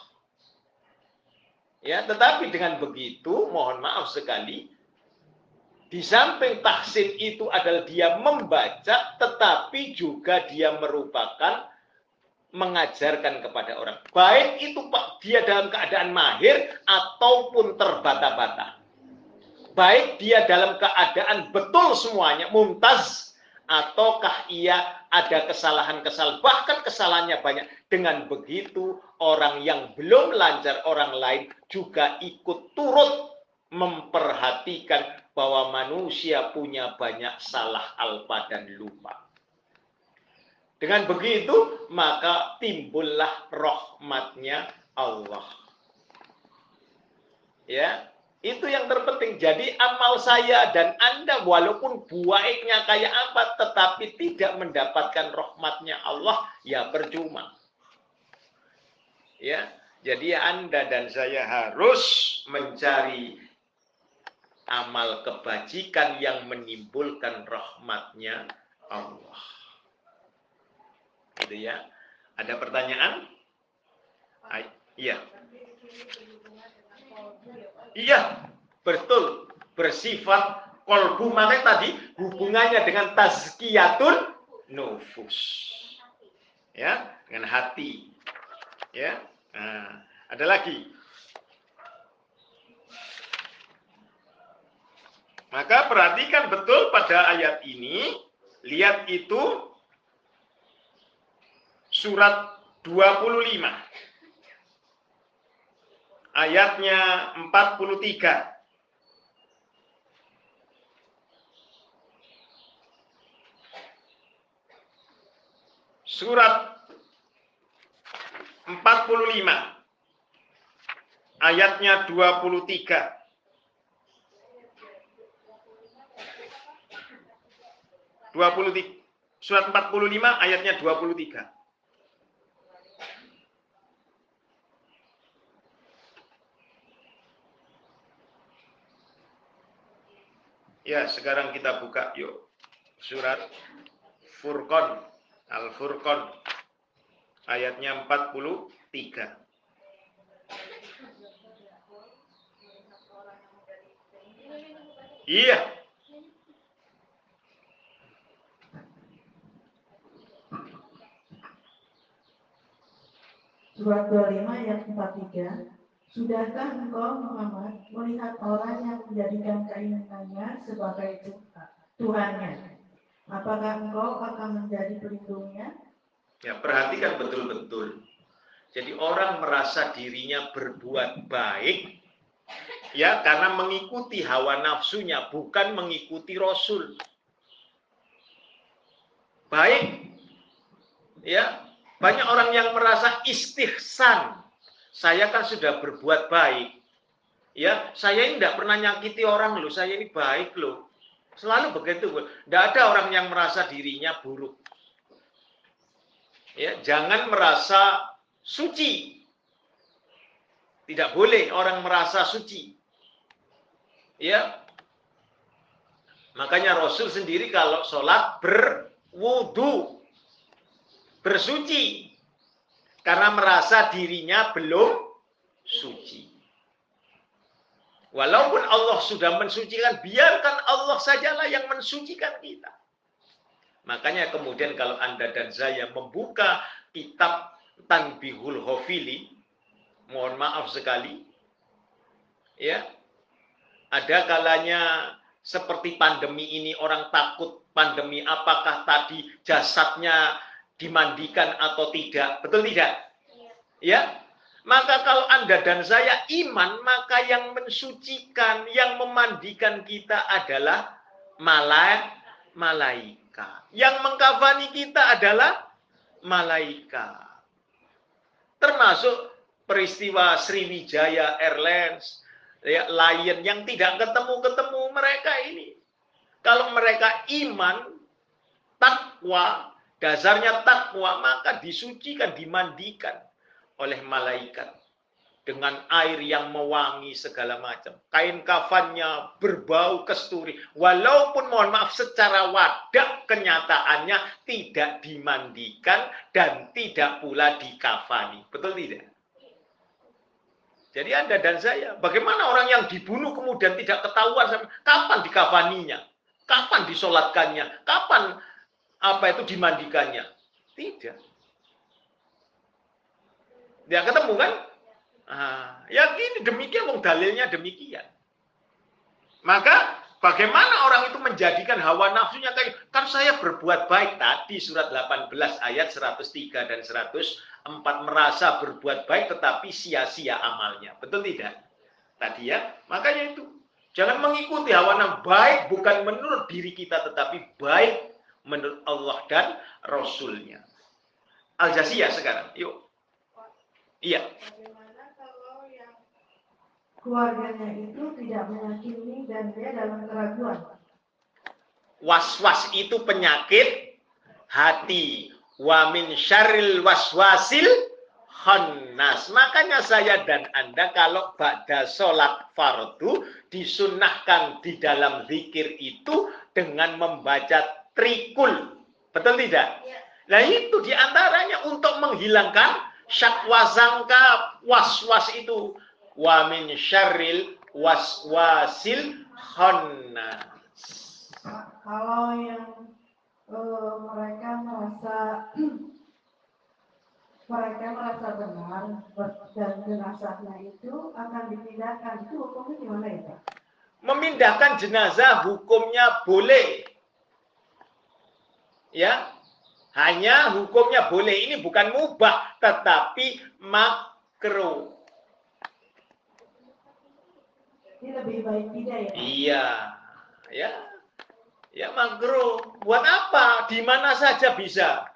Speaker 1: Ya, tetapi dengan begitu, mohon maaf sekali, di samping tahsin itu adalah dia membaca, tetapi juga dia merupakan mengajarkan kepada orang. Baik itu Pak, dia dalam keadaan mahir ataupun terbata-bata. Baik dia dalam keadaan betul semuanya, mumtaz, ataukah ia ada kesalahan-kesalahan, bahkan kesalahannya banyak. Dengan begitu, orang yang belum lancar orang lain juga ikut turut memperhatikan bahwa manusia punya banyak salah alpa dan lupa. Dengan begitu, maka timbullah rahmatnya Allah. Ya, itu yang terpenting. Jadi amal saya dan Anda walaupun baiknya kayak apa tetapi tidak mendapatkan rahmatnya Allah ya percuma. Ya, jadi Anda dan saya harus mencari amal kebajikan yang menimbulkan rahmatnya Allah. Gitu ya. Ada pertanyaan? Iya. Iya, betul. Bersifat kolbu. Makanya tadi hubungannya dengan tazkiyatun nufus. Ya, dengan hati. Ya. Nah, ada lagi. Maka perhatikan betul pada ayat ini, lihat itu surat 25 ayatnya 43. Surat 45 ayatnya 23. Dua puluh tiga, surat 45 ayatnya 23. Ya, sekarang kita buka yuk surat Furqan, Al-Furqan ayatnya 43. Iya.
Speaker 5: Surat 25 ayat 43 Sudahkah engkau Muhammad melihat orang yang menjadikan keinginannya sebagai Tuhannya? Apakah engkau akan menjadi pelindungnya?
Speaker 1: Ya, perhatikan betul-betul. Jadi orang merasa dirinya berbuat baik ya karena mengikuti hawa nafsunya bukan mengikuti Rasul. Baik. Ya, banyak orang yang merasa istihsan saya kan sudah berbuat baik. Ya, saya ini tidak pernah nyakiti orang loh, saya ini baik loh. Selalu begitu. Tidak ada orang yang merasa dirinya buruk. Ya, jangan merasa suci. Tidak boleh orang merasa suci. Ya. Makanya Rasul sendiri kalau sholat berwudu. Bersuci karena merasa dirinya belum suci. Walaupun Allah sudah mensucikan, biarkan Allah sajalah yang mensucikan kita. Makanya kemudian kalau Anda dan saya membuka kitab Tanbihul Hofili, mohon maaf sekali, ya, ada kalanya seperti pandemi ini orang takut pandemi apakah tadi jasadnya dimandikan atau tidak. Betul tidak? Ya. Maka kalau Anda dan saya iman, maka yang mensucikan, yang memandikan kita adalah malaikat. Malaikat. Yang mengkafani kita adalah malaikat. Termasuk peristiwa Sriwijaya Airlines, ya, Lion yang tidak ketemu-ketemu mereka ini. Kalau mereka iman, takwa, dasarnya takwa, maka disucikan, dimandikan oleh malaikat dengan air yang mewangi segala macam. Kain kafannya berbau kesturi. Walaupun mohon maaf secara wadah kenyataannya tidak dimandikan dan tidak pula dikafani. Betul tidak? Jadi Anda dan saya, bagaimana orang yang dibunuh kemudian tidak ketahuan kapan dikafaninya, kapan disolatkannya, kapan apa itu dimandikannya? Tidak. Dia ketemu kan? Ah, ya gini demikian, wong dalilnya demikian. Maka bagaimana orang itu menjadikan hawa nafsunya kayak kan saya berbuat baik tadi surat 18 ayat 103 dan 104 merasa berbuat baik tetapi sia-sia amalnya. Betul tidak? Tadi ya. Makanya itu jangan mengikuti hawa nafsu baik bukan menurut diri kita tetapi baik menurut Allah dan Rasulnya. Al-Jasiyah sekarang. Yuk. Iya
Speaker 5: keluarganya itu tidak meyakini dan dia dalam keraguan.
Speaker 1: Was-was itu penyakit hati. Wa min syaril waswasil khannas. Makanya saya dan Anda kalau pada sholat fardu disunahkan di dalam zikir itu dengan membaca trikul. Betul tidak? Ya. Nah itu di antaranya untuk menghilangkan syakwa sangka was-was itu wa min syarril waswasil khannas.
Speaker 5: Kalau yang uh, mereka merasa mereka merasa benar dan jenazahnya itu akan dipindahkan itu hukumnya gimana ya Pak?
Speaker 1: Memindahkan jenazah hukumnya boleh. Ya, hanya hukumnya boleh. Ini bukan mubah, tetapi makruh.
Speaker 5: Ini lebih baik tidak ya?
Speaker 1: Iya, ya, ya makro. Buat apa? Di mana saja bisa.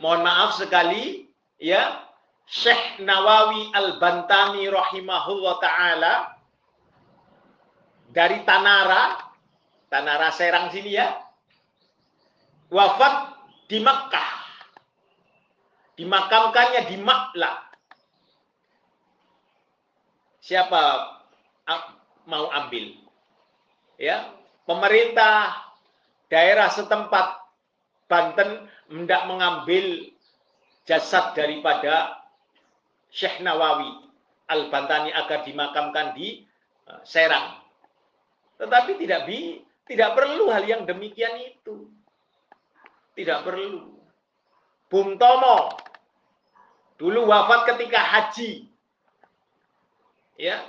Speaker 1: Mohon maaf sekali, ya, Syekh Nawawi Al-Bantani rahimahullah taala dari Tanara, Tanara Serang sini ya, wafat di Makkah. Dimakamkannya di Maklah. Siapa mau ambil. Ya, pemerintah daerah setempat Banten hendak mengambil jasad daripada Syekh Nawawi Al-Bantani agar dimakamkan di eh, Serang. Tetapi tidak bi tidak perlu hal yang demikian itu. Tidak perlu. Bung Tomo dulu wafat ketika haji. Ya,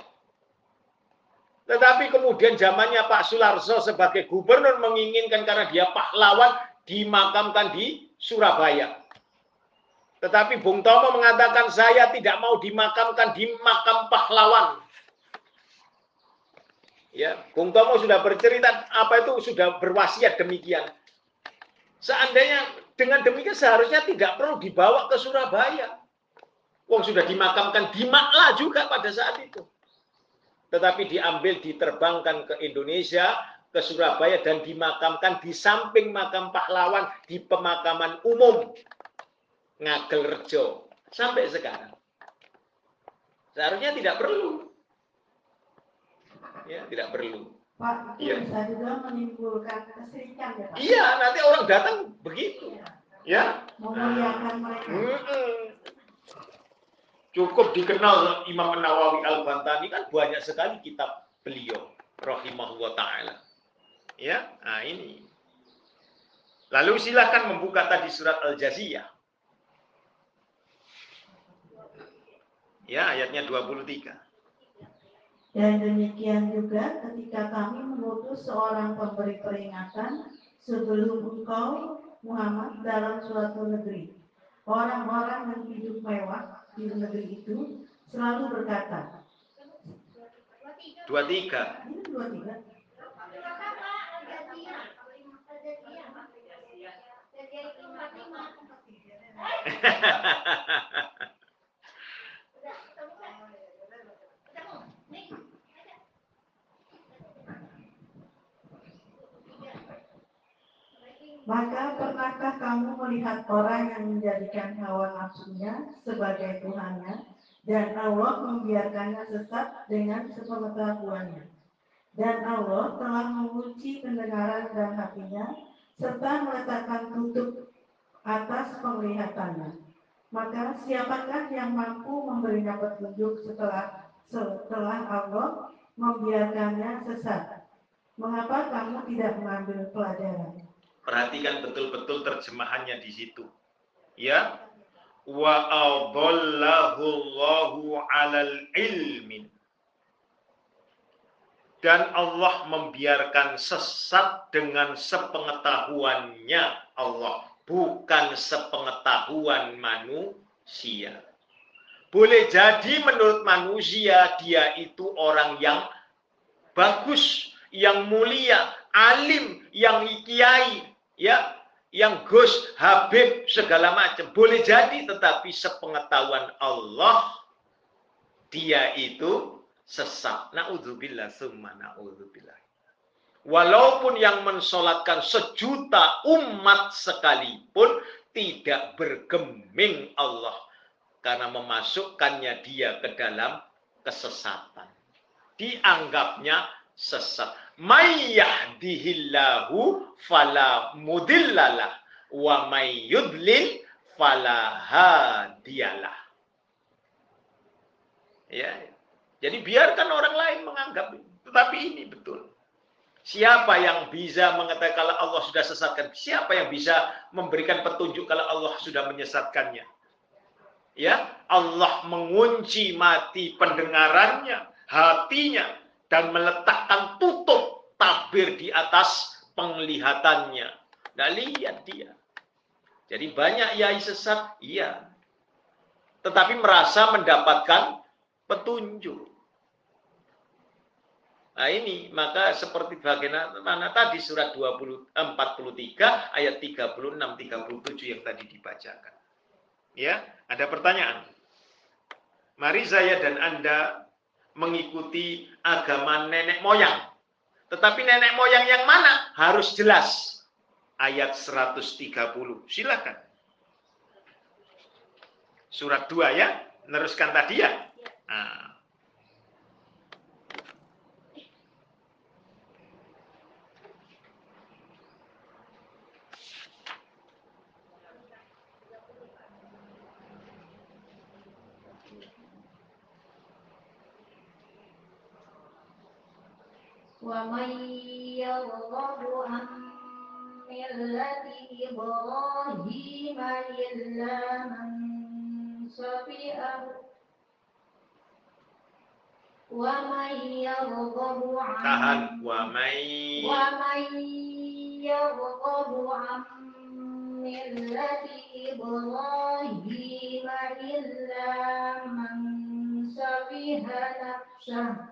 Speaker 1: tetapi kemudian zamannya Pak Sularso sebagai gubernur menginginkan karena dia pahlawan dimakamkan di Surabaya. Tetapi Bung Tomo mengatakan saya tidak mau dimakamkan di makam pahlawan. Ya, Bung Tomo sudah bercerita apa itu sudah berwasiat demikian. Seandainya dengan demikian seharusnya tidak perlu dibawa ke Surabaya. Wong sudah dimakamkan di Makla juga pada saat itu tetapi diambil diterbangkan ke Indonesia, ke Surabaya dan dimakamkan di samping makam pahlawan di pemakaman umum Ngagel Rejo sampai sekarang. Seharusnya tidak perlu. Ya, tidak perlu.
Speaker 5: Pak, itu ya. bisa juga menimbulkan kesirikan ya Pak?
Speaker 1: Iya, nanti orang datang begitu. Ya. ya.
Speaker 5: Memuliakan mereka. Mm -mm
Speaker 1: cukup dikenal Imam Nawawi Al-Bantani kan banyak sekali kitab beliau rahimahullah taala. Ya, nah ini. Lalu silakan membuka tadi surat Al-Jaziyah. Ya, ayatnya 23.
Speaker 5: Dan demikian juga ketika kami mengutus seorang pemberi peringatan sebelum engkau Muhammad dalam suatu negeri. Orang-orang yang hidup mewah di negeri itu selalu berkata.
Speaker 1: Dua tiga.
Speaker 5: Ini dua tiga. Maka pernahkah kamu melihat orang yang menjadikan hawa nafsunya sebagai Tuhannya dan Allah membiarkannya sesat dengan sepengetahuannya. Dan Allah telah menguji pendengaran dan hatinya serta meletakkan tutup atas penglihatannya. Maka siapakah yang mampu memberinya petunjuk setelah setelah Allah membiarkannya sesat. Mengapa kamu tidak mengambil pelajaran?
Speaker 1: Perhatikan betul-betul terjemahannya di situ. Ya. Wa adallahu Allahu 'alal ilmin. Dan Allah membiarkan sesat dengan sepengetahuannya Allah, bukan sepengetahuan manusia. Boleh jadi menurut manusia dia itu orang yang bagus, yang mulia, alim, yang kiai, ya, yang Gus, Habib, segala macam. Boleh jadi, tetapi sepengetahuan Allah, dia itu sesat. Na'udzubillah, summa na'udzubillah. Walaupun yang mensolatkan sejuta umat sekalipun, tidak bergeming Allah. Karena memasukkannya dia ke dalam kesesatan. Dianggapnya sesat. May yahdihillahu fala mudillalah wa may yudlil fala hadiyalah. Ya. Jadi biarkan orang lain menganggap tetapi ini betul. Siapa yang bisa mengatakan kalau Allah sudah sesatkan? Siapa yang bisa memberikan petunjuk kalau Allah sudah menyesatkannya? Ya, Allah mengunci mati pendengarannya, hatinya, dan meletakkan tutup tabir di atas penglihatannya. Tidak lihat dia. Jadi banyak yai sesat, iya. Tetapi merasa mendapatkan petunjuk. Nah ini, maka seperti bagaimana tadi surat 20, 43 ayat 36 37 yang tadi dibacakan. Ya, ada pertanyaan. Mari saya dan Anda mengikuti agama nenek moyang. Tetapi nenek moyang yang mana? Harus jelas. Ayat 130. Silakan. Surat 2 ya. Neruskan tadi ya. Nah.
Speaker 4: ومن يرغب عن ملة إبراهيم إلا من سفئه ومن يرغب عن ومن يرغب عن ملة إبراهيم إلا من سفه نفسه.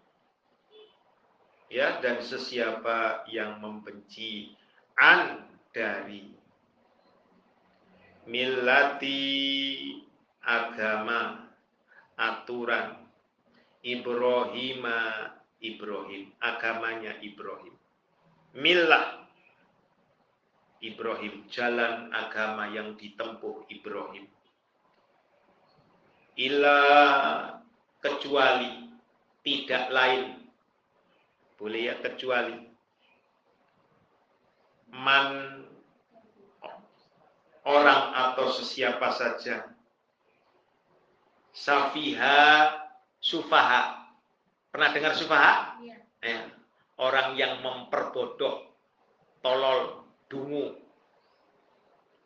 Speaker 1: ya dan sesiapa yang membenci an dari milati agama aturan Ibrahima Ibrahim agamanya Ibrahim. Milah Ibrahim jalan agama yang ditempuh Ibrahim. Ila kecuali tidak lain boleh ya kecuali man orang atau sesiapa saja. Safiha sufaha. Pernah dengar sufaha?
Speaker 4: Iya.
Speaker 1: ya. orang yang memperbodoh tolol dungu.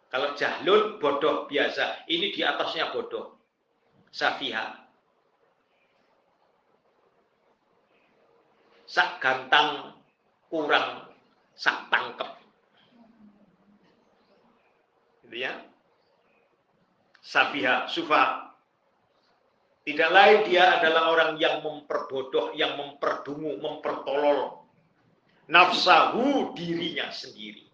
Speaker 1: Kalau jahlul bodoh biasa. Ini di atasnya bodoh. Safiha sak gantang kurang sak tangkep. Gitu ya. Safiha, sufa. Tidak lain dia adalah orang yang memperbodoh, yang memperdungu, mempertolol nafsahu dirinya sendiri.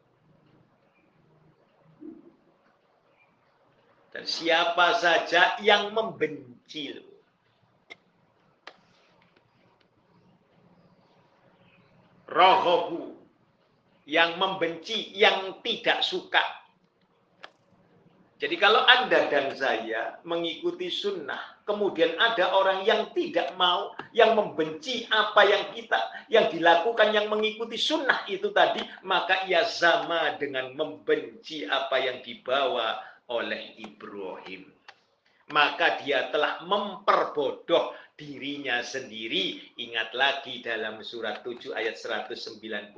Speaker 1: Dan siapa saja yang membenci rohobu yang membenci, yang tidak suka. Jadi kalau Anda dan saya mengikuti sunnah, kemudian ada orang yang tidak mau, yang membenci apa yang kita, yang dilakukan, yang mengikuti sunnah itu tadi, maka ia sama dengan membenci apa yang dibawa oleh Ibrahim. Maka dia telah memperbodoh dirinya sendiri. Ingat lagi dalam surat 7 ayat 199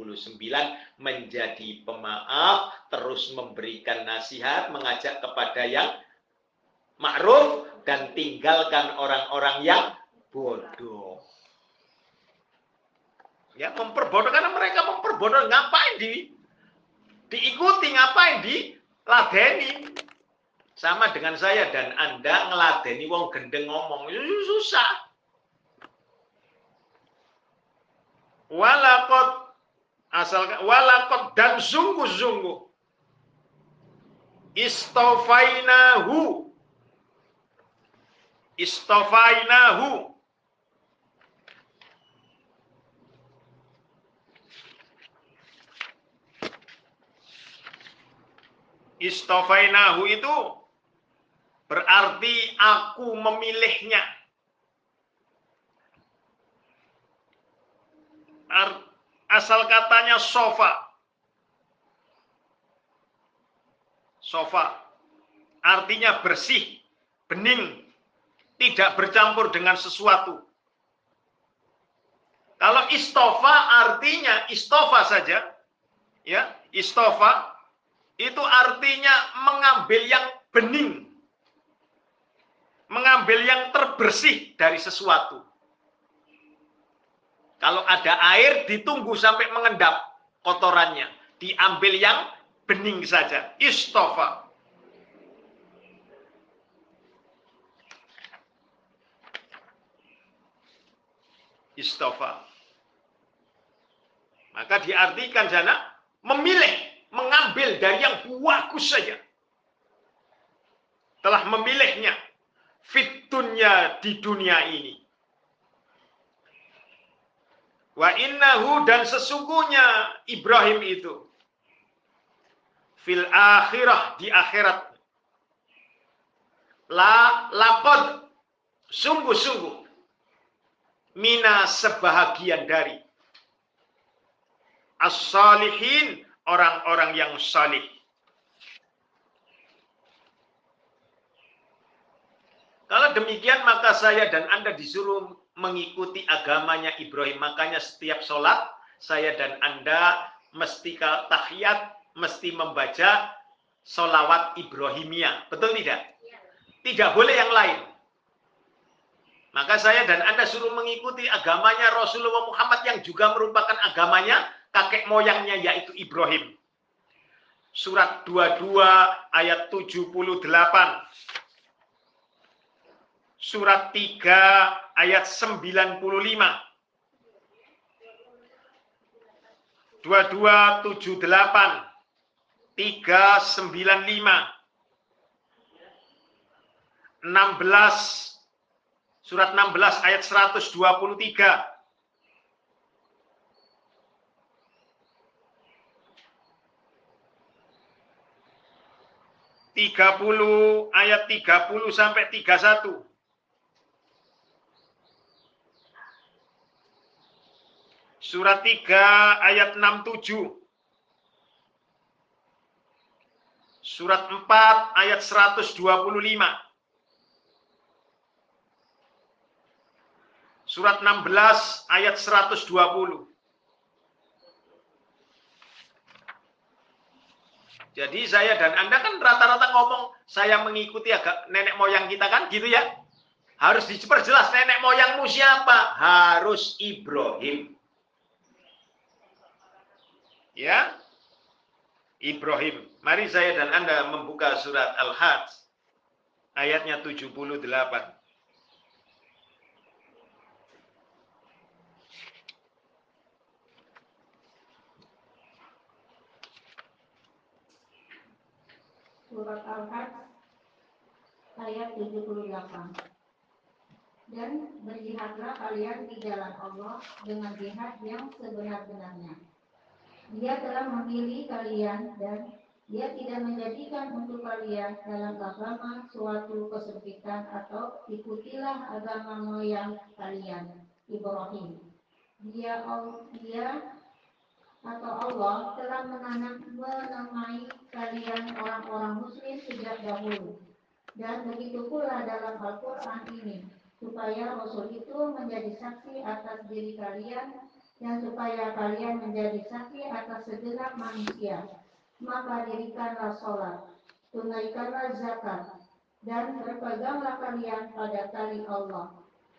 Speaker 1: menjadi pemaaf, terus memberikan nasihat, mengajak kepada yang ma'ruf dan tinggalkan orang-orang yang bodoh. Ya, memperbodoh karena mereka memperbodoh ngapain di diikuti ngapain di ladeni sama dengan saya dan Anda ngeladeni wong gendeng ngomong susah walakot asal walakot dan sungguh-sungguh. Istofainahu istofainahu istofainahu itu berarti aku memilihnya asal katanya sofa. Sofa artinya bersih, bening, tidak bercampur dengan sesuatu. Kalau istofa artinya istofa saja, ya istofa itu artinya mengambil yang bening, mengambil yang terbersih dari sesuatu. Kalau ada air ditunggu sampai mengendap kotorannya. Diambil yang bening saja. Istofa. Istofa. Maka diartikan sana memilih, mengambil dari yang bagus saja. Telah memilihnya fitunya di dunia ini. Wa innahu dan sesungguhnya Ibrahim itu fil akhirah di akhirat la sungguh-sungguh mina sebahagian dari as-salihin orang-orang yang salih. Kalau demikian maka saya dan Anda disuruh mengikuti agamanya Ibrahim. Makanya setiap sholat, saya dan Anda mesti tahiyat, mesti membaca sholawat Ibrahimia. Betul tidak? Tidak boleh yang lain. Maka saya dan Anda suruh mengikuti agamanya Rasulullah Muhammad yang juga merupakan agamanya kakek moyangnya yaitu Ibrahim. Surat 22 ayat 78 surat 3 ayat 95. 2278 395 16 surat 16 ayat 123 30 ayat 30 sampai 31 Surat 3 ayat 67. Surat 4 ayat 125. Surat 16 ayat 120. Jadi saya dan Anda kan rata-rata ngomong saya mengikuti agak nenek moyang kita kan gitu ya. Harus diperjelas nenek moyangmu siapa? Harus Ibrahim. Ya, Ibrahim. Mari saya dan Anda membuka surat Al-Hajj ayatnya 78.
Speaker 4: Surat Al-Hajj ayat 78. Dan berjihadlah kalian di jalan Allah dengan jihad yang sebenar-benarnya. Dia telah memilih kalian dan dia tidak menjadikan untuk kalian dalam agama suatu kesempitan atau ikutilah agama moyang kalian, Ibrahim. Dia, dia atau Allah telah menanam menamai kalian orang-orang muslim sejak dahulu. Dan begitu pula dalam Al-Quran ini, supaya Rasul itu menjadi saksi atas diri kalian dan supaya kalian menjadi saksi atas segenap manusia. Maka dirikanlah sholat, tunaikanlah zakat, dan berpeganglah kalian pada tali Allah.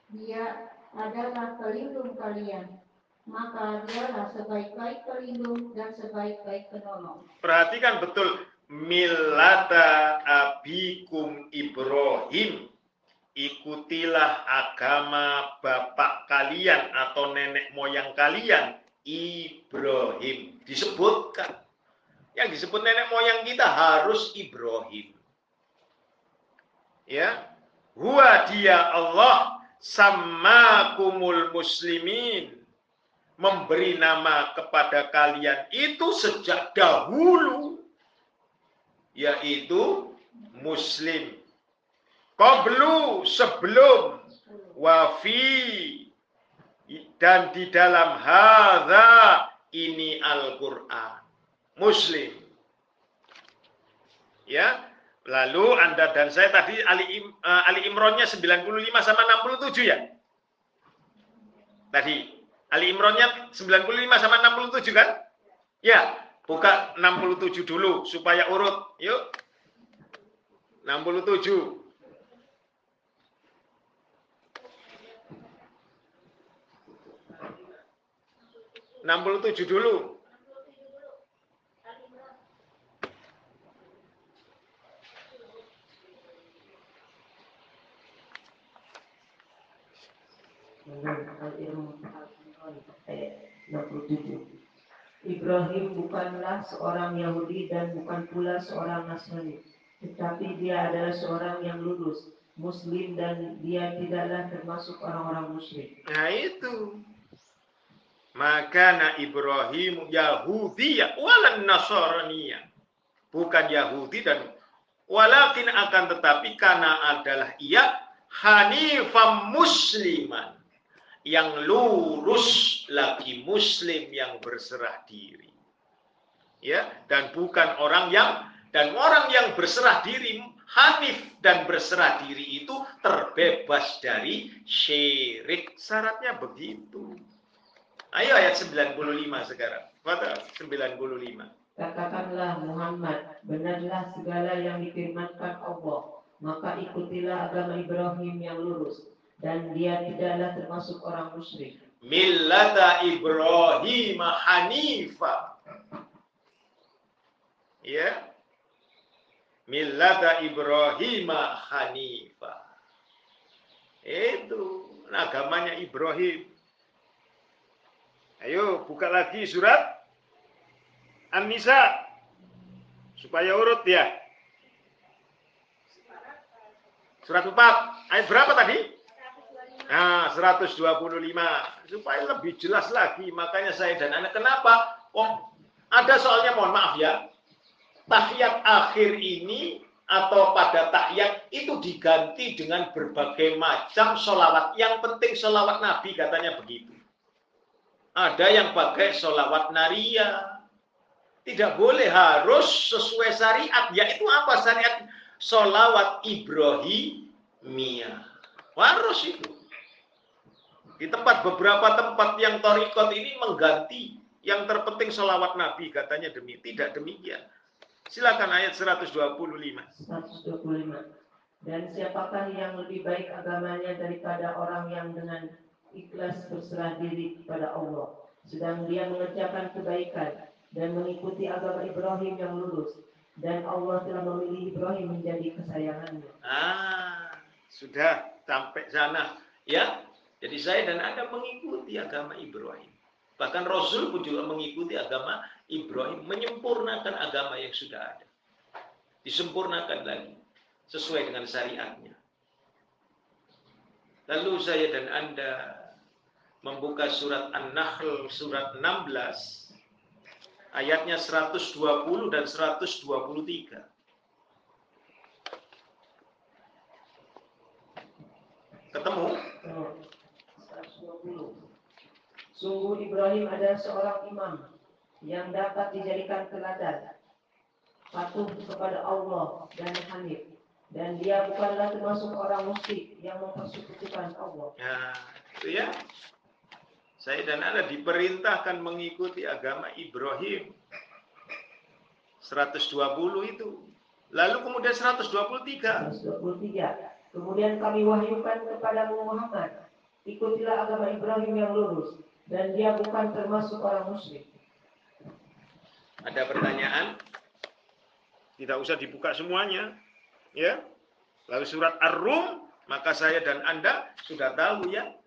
Speaker 4: Dia adalah pelindung kalian maka dialah sebaik-baik pelindung dan sebaik-baik penolong.
Speaker 1: Perhatikan betul milata abikum Ibrahim. Ikutilah agama bapak kalian atau nenek moyang kalian Ibrahim. Disebutkan. Yang disebut nenek moyang kita harus Ibrahim. Ya. Huwa dia Allah sama kumul muslimin memberi nama kepada kalian itu sejak dahulu yaitu muslim qablu sebelum wafi dan di dalam hadza ini Al-Qur'an muslim ya lalu Anda dan saya tadi Ali, uh, Ali Imronnya 95 sama 67 ya tadi Ali Imronnya 95 sama 67 kan? Ya, buka 67 dulu supaya urut. Yuk. 67. Enam puluh tujuh dulu.
Speaker 3: ayat 67. Ibrahim bukanlah seorang Yahudi dan bukan pula seorang Nasrani, tetapi dia adalah seorang yang lurus, Muslim dan dia tidaklah termasuk orang-orang musyrik.
Speaker 1: Nah itu. Maka na Ibrahim Yahudi walan Nasrani Bukan Yahudi dan walakin akan tetapi karena adalah ia hanifam musliman yang lurus lagi muslim yang berserah diri. Ya, dan bukan orang yang dan orang yang berserah diri hanif dan berserah diri itu terbebas dari syirik. Syaratnya begitu. Ayo ayat 95 sekarang. Pada 95.
Speaker 3: Katakanlah Muhammad, benarlah segala yang difirmankan Allah, maka ikutilah agama Ibrahim yang lurus dan dia tidaklah termasuk orang musyrik.
Speaker 1: Millata Ibrahim Hanifa. Ya. Millata Ibrahim Hanifa. Itu agamanya Ibrahim. Ayo buka lagi surat An-Nisa supaya urut ya. Surat 4 ayat berapa tadi? Nah, 125 supaya lebih jelas lagi. Makanya saya dan anak kenapa? Oh, ada soalnya mohon maaf ya. Tahiyat akhir ini atau pada tahiyat itu diganti dengan berbagai macam solawat. Yang penting solawat Nabi katanya begitu. Ada yang pakai solawat naria. Tidak boleh harus sesuai syariat. Yaitu apa syariat? Solawat Ibrahimiyah. Harus itu. Di tempat beberapa tempat yang torikot ini mengganti yang terpenting selawat Nabi katanya demi tidak demikian. Silakan ayat 125. 125.
Speaker 3: Dan siapakah yang lebih baik agamanya daripada orang yang dengan ikhlas berserah diri kepada Allah, sedang dia mengerjakan kebaikan dan mengikuti agama Ibrahim yang lurus, dan Allah telah memilih Ibrahim menjadi kesayangannya.
Speaker 1: Ah, sudah sampai sana. Ya, jadi saya dan Anda mengikuti agama Ibrahim. Bahkan Rasul pun juga mengikuti agama Ibrahim, menyempurnakan agama yang sudah ada. Disempurnakan lagi sesuai dengan syariatnya. Lalu saya dan Anda membuka surat An-Nahl surat 16 ayatnya 120 dan 123. Ketemu?
Speaker 3: 120. Sungguh Ibrahim adalah seorang imam yang dapat dijadikan teladan, patuh kepada Allah dan Hanif, dan dia bukanlah termasuk orang musyrik yang mempersekutukan Allah.
Speaker 1: Ya, itu ya. Saya dan Anda diperintahkan mengikuti agama Ibrahim. 120 itu. Lalu kemudian 123.
Speaker 3: 123. Kemudian kami wahyukan kepada Muhammad, ikutilah agama Ibrahim yang lurus, dan dia bukan termasuk orang musyrik.
Speaker 1: Ada pertanyaan? Tidak usah dibuka semuanya. Ya. Lalu surat Ar-Rum, maka saya dan Anda sudah tahu ya.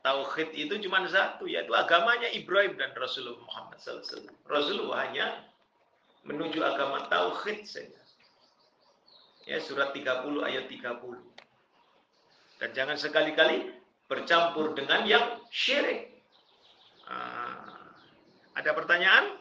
Speaker 1: Tauhid itu cuma satu, yaitu agamanya Ibrahim dan Rasulullah Muhammad SAW. Rasulullah hanya menuju agama Tauhid saja. Ya, surat 30 ayat 30. Dan jangan sekali-kali bercampur dengan yang syirik. Ah, ada pertanyaan?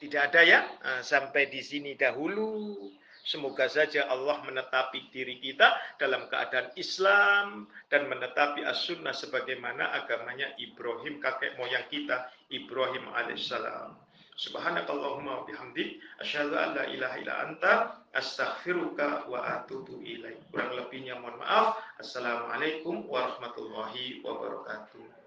Speaker 1: Tidak ada ya? Ah, sampai di sini dahulu. Semoga saja Allah menetapi diri kita dalam keadaan Islam dan menetapi as-sunnah sebagaimana agamanya Ibrahim kakek moyang kita Ibrahim alaihissalam. Subhanakallahumma bihamdik asyhadu an la ilaha illa anta astaghfiruka wa atubu ilaik. Kurang lebihnya mohon maaf. Assalamualaikum warahmatullahi wabarakatuh.